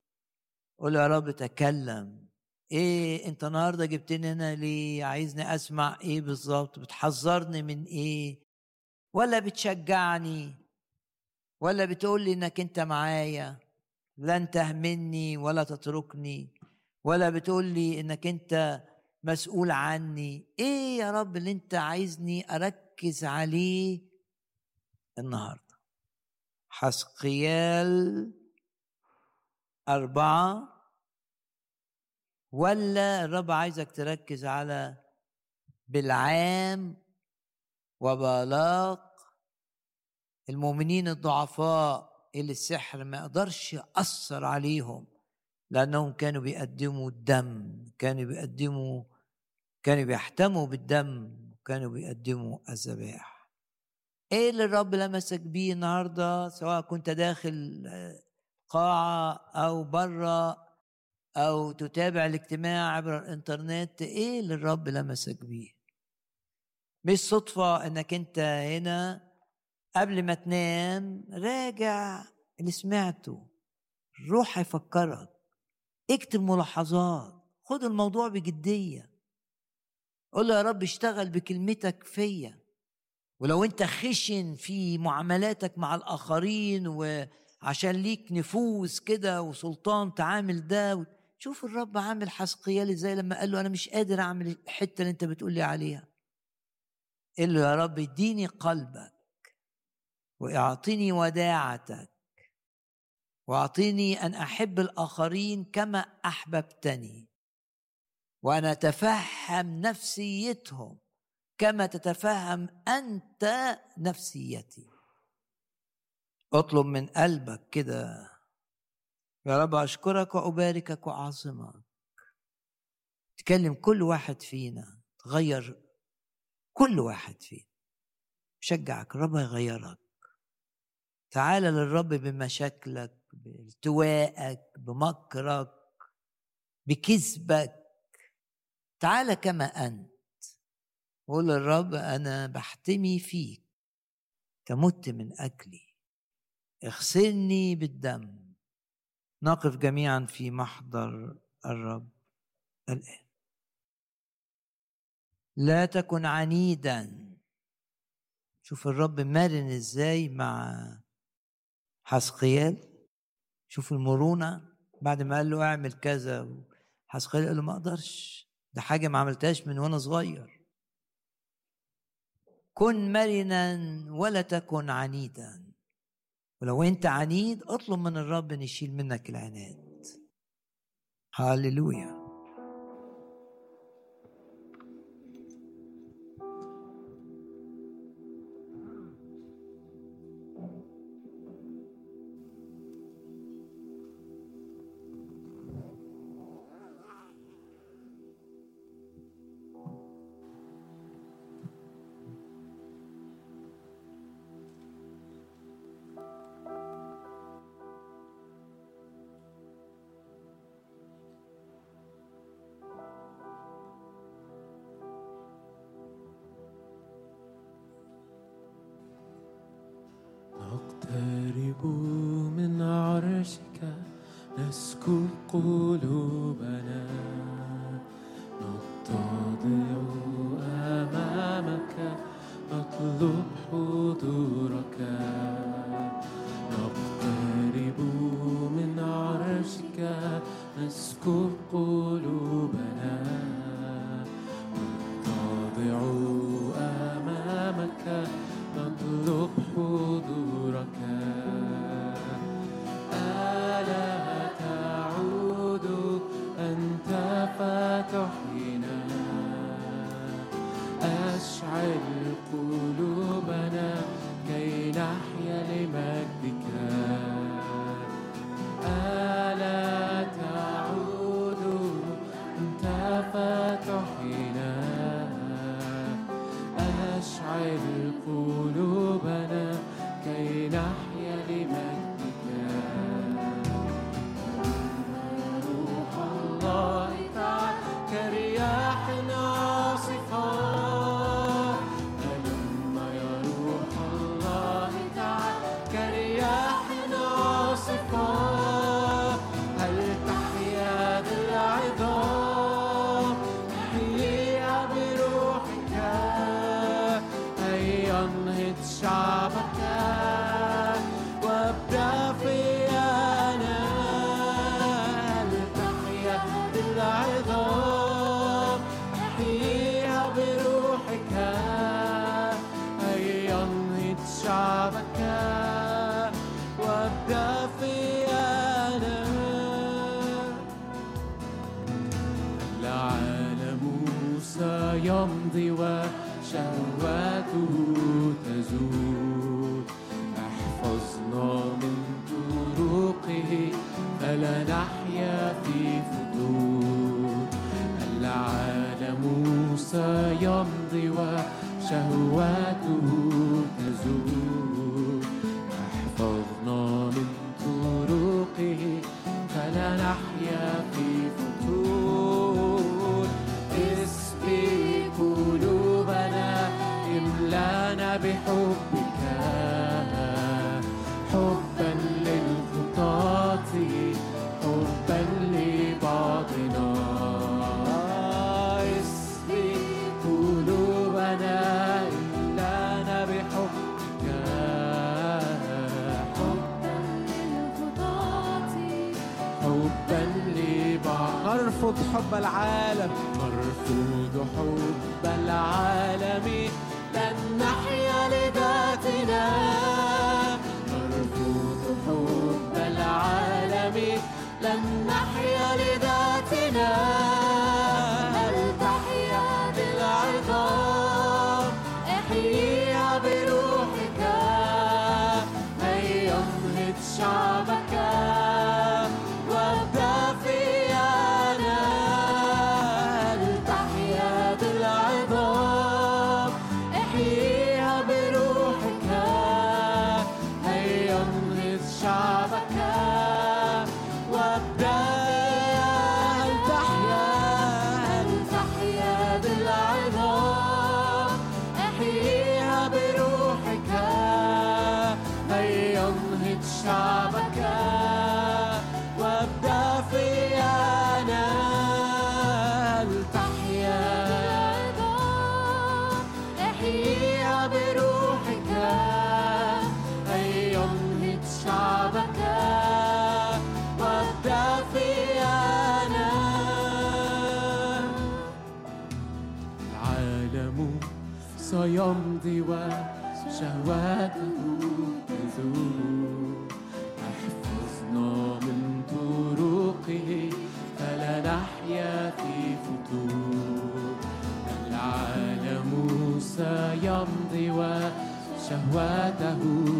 قول يا رب تكلم. إيه أنت النهاردة جبتني هنا ليه؟ عايزني أسمع إيه بالظبط؟ بتحذرني من إيه؟ ولا بتشجعني؟ ولا بتقول لي إنك أنت معايا؟ لن تهمني ولا تتركني. ولا بتقول لي إنك أنت مسؤول عني. إيه يا رب اللي أنت عايزني أركز عليه النهارده؟ حسقيال أربعة ولا الرب عايزك تركز على بالعام وبلاق المؤمنين الضعفاء اللي السحر ما يقدرش يأثر عليهم لأنهم كانوا بيقدموا الدم كانوا بيقدموا كانوا بيحتموا بالدم وكانوا بيقدموا الذبائح إيه اللي الرب لمسك بيه النهارده؟ سواء كنت داخل قاعة أو بره أو تتابع الاجتماع عبر الإنترنت إيه اللي الرب لمسك بيه؟ مش صدفة إنك أنت هنا قبل ما تنام راجع اللي سمعته. روح هيفكرك اكتب ملاحظات. خد الموضوع بجدية. قول له يا رب اشتغل بكلمتك فيا. ولو انت خشن في معاملاتك مع الآخرين وعشان ليك نفوذ كده وسلطان تعامل ده شوف الرب عامل حسقيال إزاي لما قال له أنا مش قادر أعمل الحتة اللي انت بتقول لي عليها. قال له يا رب اديني قلبك واعطني وداعتك واعطيني أن أحب الآخرين كما أحببتني وأنا أتفهم نفسيتهم كما تتفهم أنت نفسيتي. اطلب من قلبك كده يا رب أشكرك وأباركك وأعظمك. تكلم كل واحد فينا تغير كل واحد فينا. شجعك الرب يغيرك. تعال للرب بمشاكلك بالتوائك بمكرك بكذبك. تعال كما أنت. قول للرب أنا بحتمي فيك تمت من أجلي اغسلني بالدم. نقف جميعا في محضر الرب الآن. لا تكن عنيدا. شوف الرب مرن إزاي مع حسقيال شوف المرونة. بعد ما قال له اعمل كذا حسقيال قال له ما أقدرش. ده حاجة ما عملتهاش من وأنا صغير. كن مرنا ولا تكن عنيدا. ولو أنت عنيد اطلب من الرب أن يشيل منك العناد. هاليلويا 想我，大呼。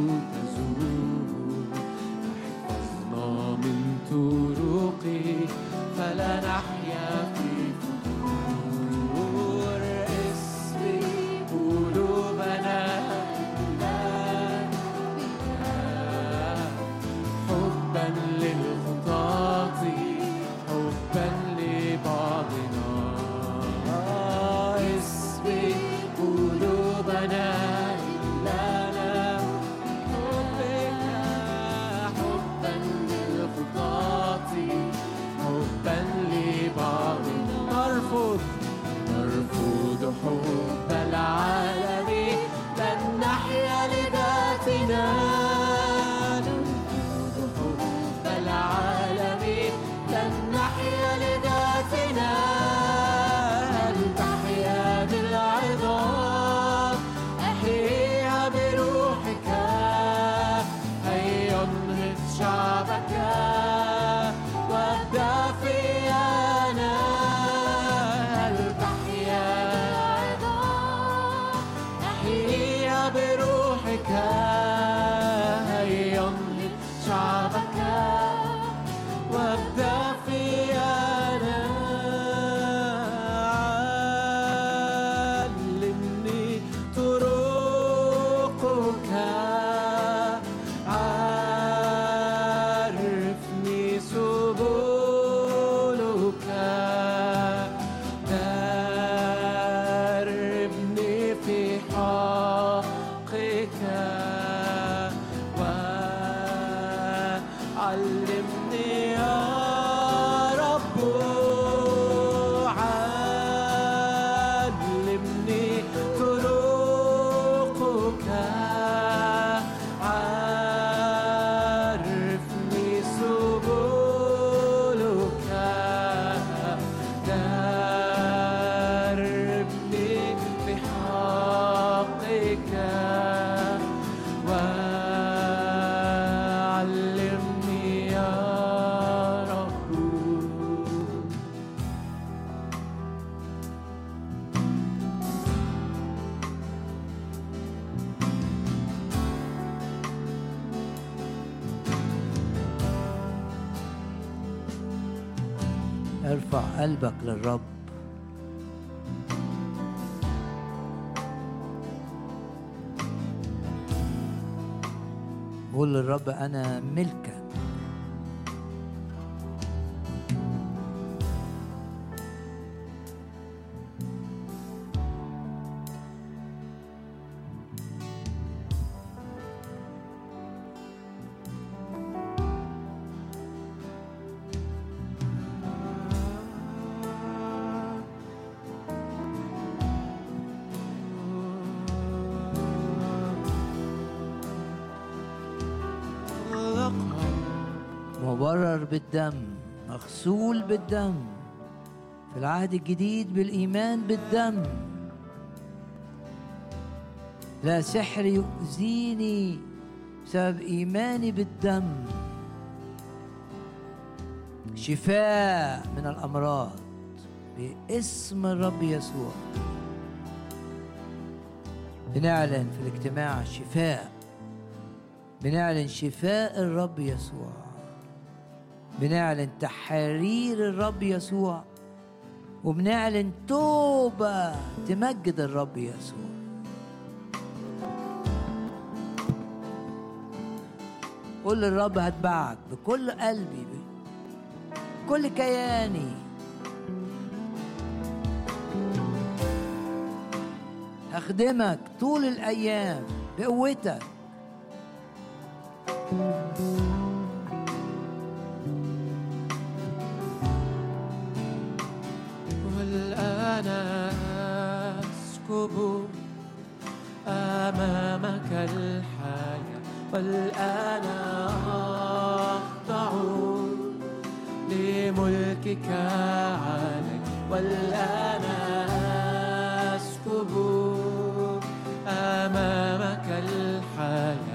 قلبك للرب. قول للرب أنا بالدم مغسول بالدم. في العهد الجديد بالإيمان بالدم. لا سحر يؤذيني بسبب إيماني بالدم. شفاء من الأمراض باسم الرب يسوع. بنعلن في الاجتماع شفاء. بنعلن شفاء الرب يسوع. بنعلن تحرير الرب يسوع وبنعلن توبة تمجد الرب يسوع. قول للرب هتبعك بكل قلبي بكل كياني. هخدمك طول الأيام بقوتك. والآن أسكب أمامك الحياة والآن أخضع لملكك علي والآن أسكب أمامك الحياة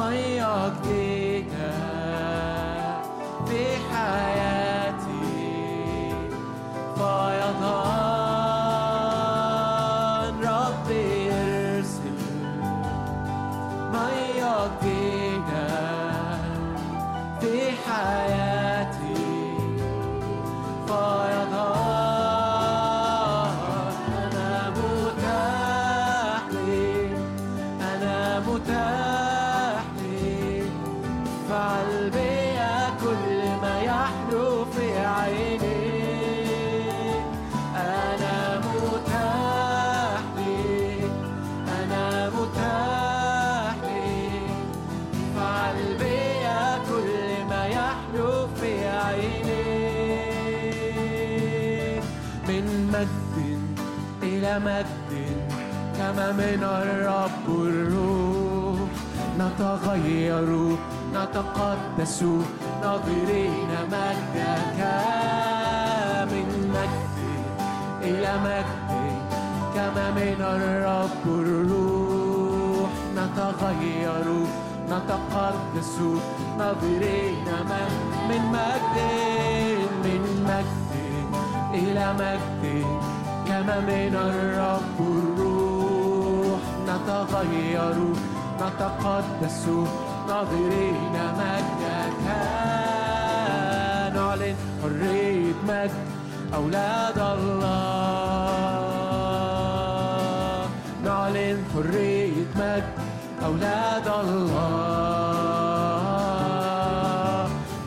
مية جديدة في حياتي نتغير نتقدس ناظرين مجدك من مجد إلى مجد كما من الرب الروح. نتغير نتقدس ناظرين من مجد من مجد إلى مجد كما من الرب الروح. نتغير نتقدس ناظرين مجدك. نعلن حرية مجد أولاد الله. نعلن حرية مجد أولاد الله.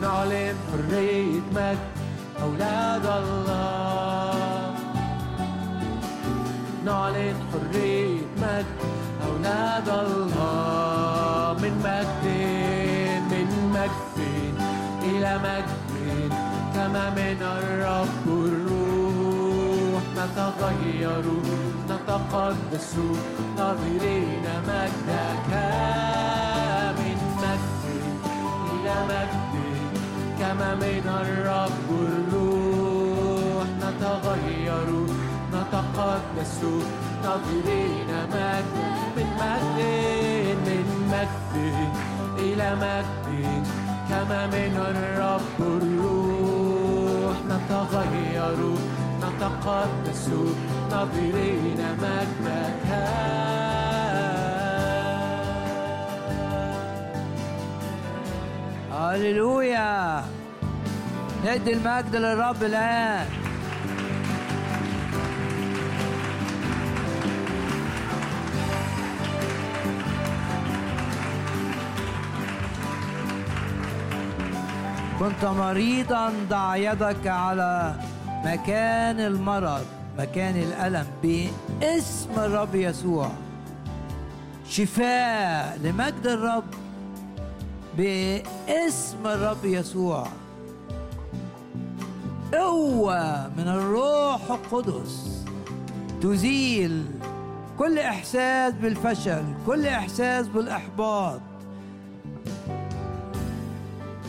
نعلن حرية مجد أولاد الله. نعلن حرية مجد كما من الرب الروح نتغير نتقدس ناظرين مجدك من مجد إلى مجد كما من الرب الروح نتغير نتقدس ناظرين مجد من. مجد من مجد إلى مجد كما من الرب الروح نتغير نتقدس ناظرين مجدك. هللويا. ندي المجد للرب الآن. كنت مريضا ضع يدك على مكان المرض مكان الألم باسم الرب يسوع. شفاء لمجد الرب باسم الرب يسوع. قوة من الروح القدس تزيل كل إحساس بالفشل كل إحساس بالإحباط.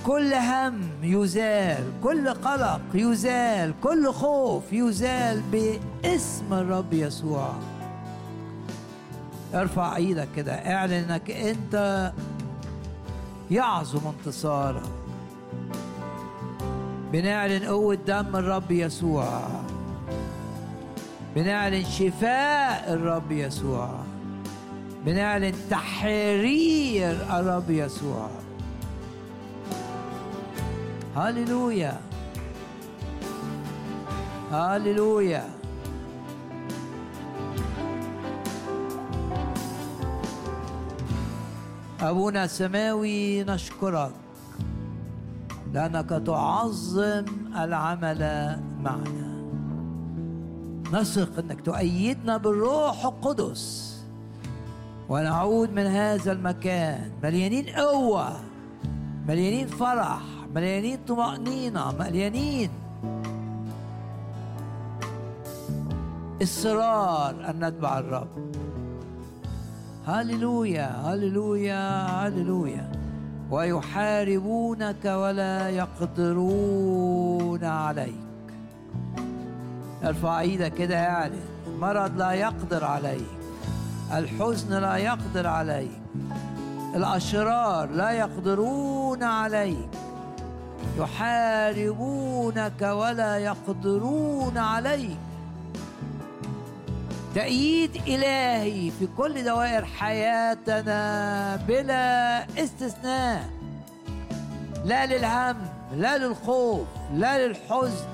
كل هم يزال كل قلق يزال كل خوف يزال باسم الرب يسوع. ارفع إيدك كده اعلن انك انت يعظم انتصارك بنعلن قوة دم الرب يسوع. بنعلن شفاء الرب يسوع. بنعلن تحرير الرب يسوع. هللويا هللويا أبونا السماوي نشكرك لأنك تعظم العمل معنا. نثق أنك تؤيدنا بالروح القدس. ونعود من هذا المكان مليانين قوة مليانين فرح. مليانين طمأنينة مليانين. إصرار أن نتبع الرب. هللويا هللويا هللويا. ويحاربونك ولا يقدرون عليك. ارفع إيدك كده اعلن المرض لا يقدر عليك. الحزن لا يقدر عليك. الأشرار لا يقدرون عليك. يحاربونك ولا يقدرون عليك. تأييد إلهي في كل دوائر حياتنا بلا استثناء. لا للهم لا للخوف لا للحزن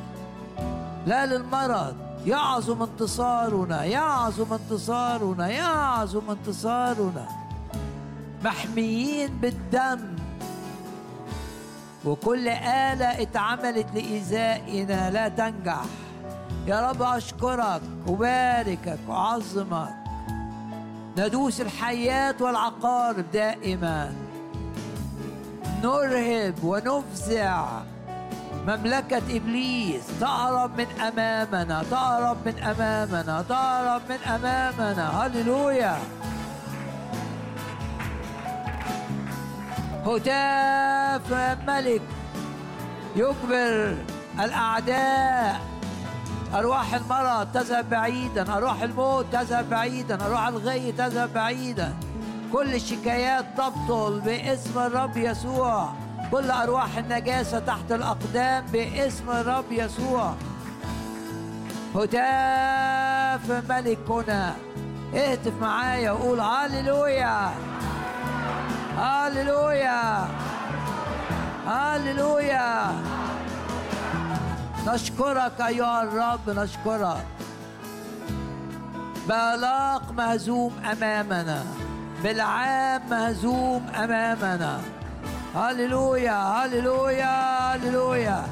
لا للمرض. يعظم انتصارنا يعظم انتصارنا يعظم انتصارنا. محميين بالدم وكل آلة اتعملت لإيذائنا لا تنجح. يا رب أشكرك أباركك وأعظمك ندوس الحياة والعقارب دائما. نرهب ونفزع. مملكة إبليس تهرب من أمامنا تهرب من أمامنا تهرب من أمامنا. هللويا. هتاف ملك يجبر الأعداء. أرواح المرض تذهب بعيدا أرواح الموت تذهب بعيدا أرواح الغي تذهب بعيدا. كل الشكايات تبطل باسم الرب يسوع. كل أرواح النجاسة تحت الأقدام باسم الرب يسوع. هتاف ملكنا اهتف معايا وقول هللويا. هللويا هللويا نشكرك أيها الرب نشكرك. بألاق مهزوم أمامنا. بالعام مهزوم أمامنا. هللويا هللويا هللويا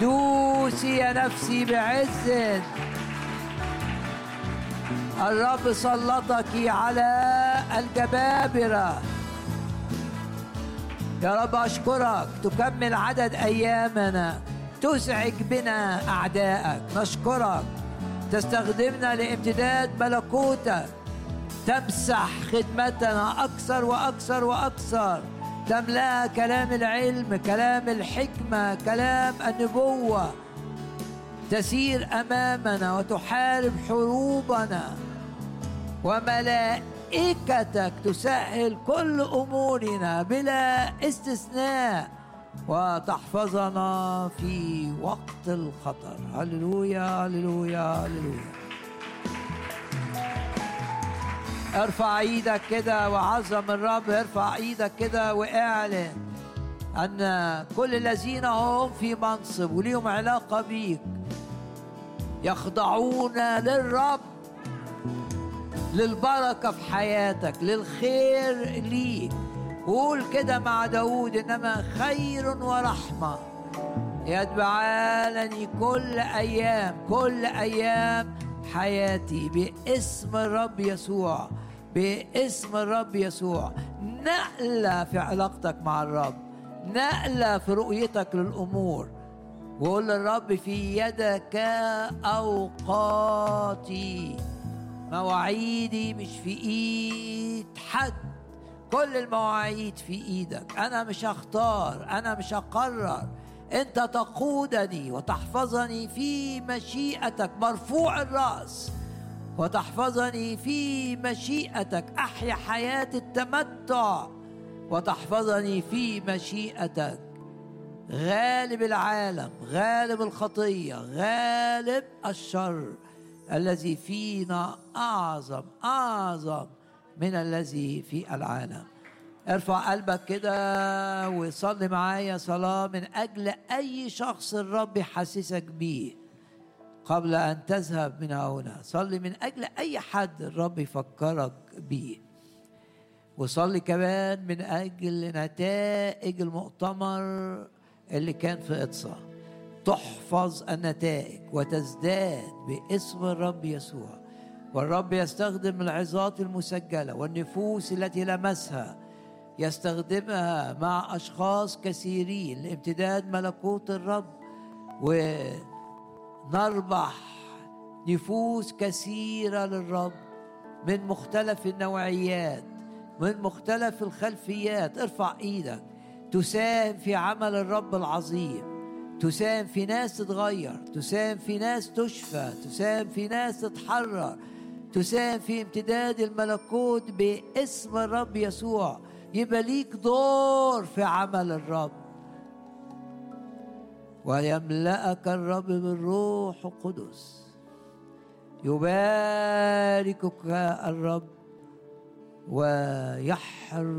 دوسي يا نفسي بعز الرب سلطك على الجبابرة. يا رب أشكرك. تكمل عدد أيامنا. تزعج بنا أعدائك. نشكرك. تستخدمنا لامتداد ملكوتك. تمسح خدمتنا أكثر وأكثر وأكثر. تملأها كلام العلم كلام الحكمة كلام النبوة. تسير أمامنا وتحارب حروبنا. وملائكتك تسهل كل أمورنا بلا استثناء وتحفظنا في وقت الخطر. هللويا هللويا هللويا. ارفع إيدك كده وعظم الرب ارفع إيدك كده واعلن أن كل الذين هم في منصب وليهم علاقة بيك يخضعون للرب للبركة في حياتك للخير ليك. قول كده مع داود إنما خير ورحمة. يتبعانني كل أيام كل أيام حياتي باسم الرب يسوع باسم الرب يسوع. نقلة في علاقتك مع الرب نقلة في رؤيتك للأمور. وقول للرب في يدك أوقاتي مواعيدي مش في إيد حد. كل المواعيد في إيدك. أنا مش هختار أنا مش هقرر. أنت تقودني وتحفظني في مشيئتك. مرفوع الرأس. وتحفظني في مشيئتك. أحيا حياة التمتع. وتحفظني في مشيئتك. غالب العالم غالب الخطية غالب الشر الذي فينا أعظم أعظم من الذي في العالم. ارفع قلبك كده وصلي معايا صلاة من أجل أي شخص الرب يحسسك بيه قبل أن تذهب من هنا. صلي من أجل أي حد الرب يفكرك بيه. وصلي كمان من أجل نتائج المؤتمر اللي كان في إقصى. تحفظ النتائج وتزداد باسم الرب يسوع. والرب يستخدم العظات المسجلة والنفوس التي لمسها يستخدمها مع أشخاص كثيرين لامتداد ملكوت الرب. و نربح نفوس كثيرة للرب من مختلف النوعيات من مختلف الخلفيات. ارفع إيدك. تساهم في عمل الرب العظيم تساهم في ناس تتغير تساهم في ناس تشفى تساهم في ناس تتحرر تساهم في امتداد الملكوت باسم الرب يسوع. يبقى ليك دور في عمل الرب. ويملأك الرب بالروح القدس. يباركك الرب ويحرسك.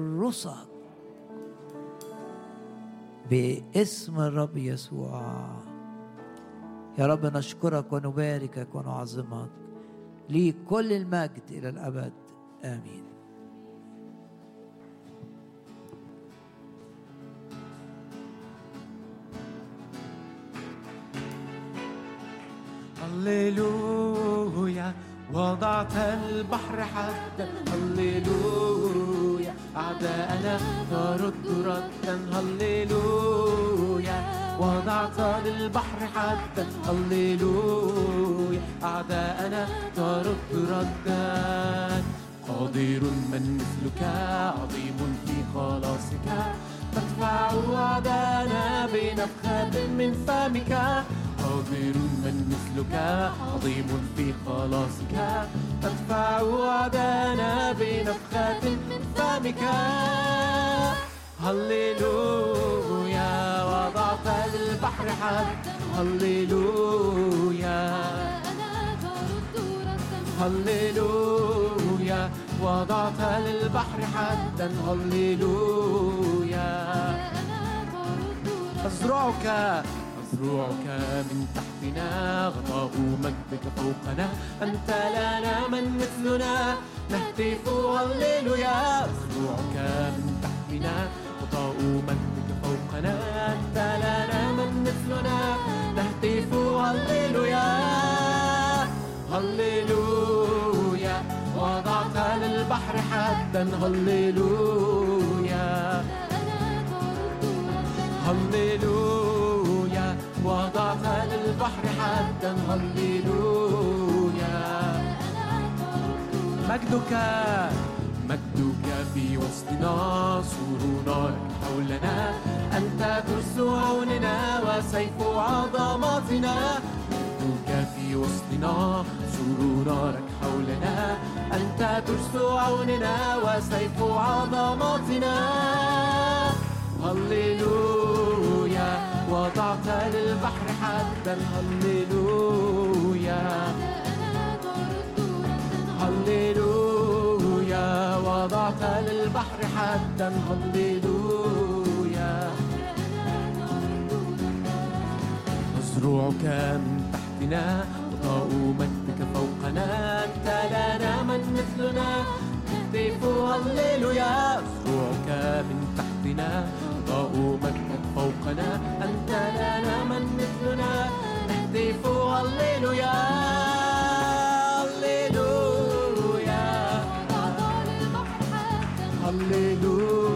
باسم الرب يسوع. يا رب نشكرك ونباركك ونعظمك ليك كل المجد إلى الأبد. آمين. هللويا وضعت البحر حدا هللويا. أعداءنا ترد ردا هللويا. وضعت للبحر حدا هللويا. أعداءنا ترد ردا. قادر من مثلك عظيم في خلاصك. تدفع أعداءنا بنفخة من فمك. قادر من مثلك عظيم في خلاصك. تدفع وعدانا بنفخة من فمك. هللويا وضعت البحر حد هللويا. هللويا وضعت للبحر حدا هللويا. أزرعك أزرعك من تحتنا غطاء مجدك فوقنا. أنت لنا من مثلنا. نهتف هللويا أزرعك من تحتنا غطاء مجدك فوقنا. أنت لنا من مثلنا. نهتف هللويا هللويا وضعت للبحر حدا هللويا هللويا وضعت للبحر حدا هللويا مجدك مجدك في وسطنا سور حولنا أنت ترس عوننا وسيف عظمتنا مجدك في وسطنا سور نارك حولنا أنت ترس عوننا وسيف عظمتنا هللويا وضعت للبحر حدا هللويا هللويا. وضعت للبحر حدا هللويا مزروعك من تحتنا وضاء مجدك فوقنا. أنت لنا من مثلنا. نهتف هللويا مزروعك من تحتنا وضاء مجدك فوقنا أنت لنا من مثلنا. نهتف هللويا هللويا. هللويا.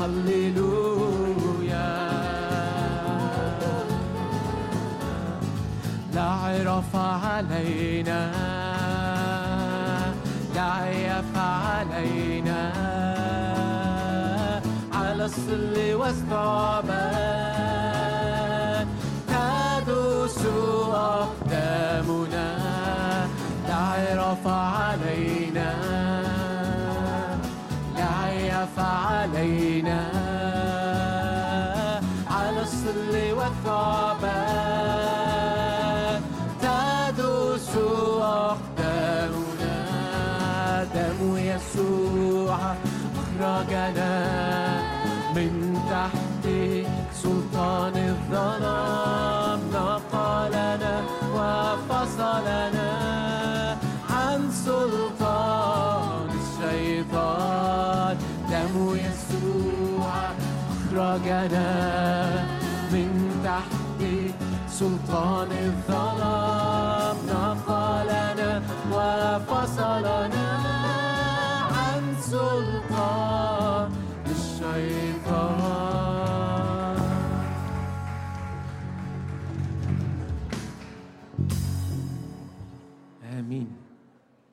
هللويا. لا عرف علينا. لا يف علينا على الصل والثعبان تدوس أقدامنا. عرف علينا. لا يف أخرجنا من تحت سلطان الظلام. نقلنا وفصلنا عن سلطان Amen.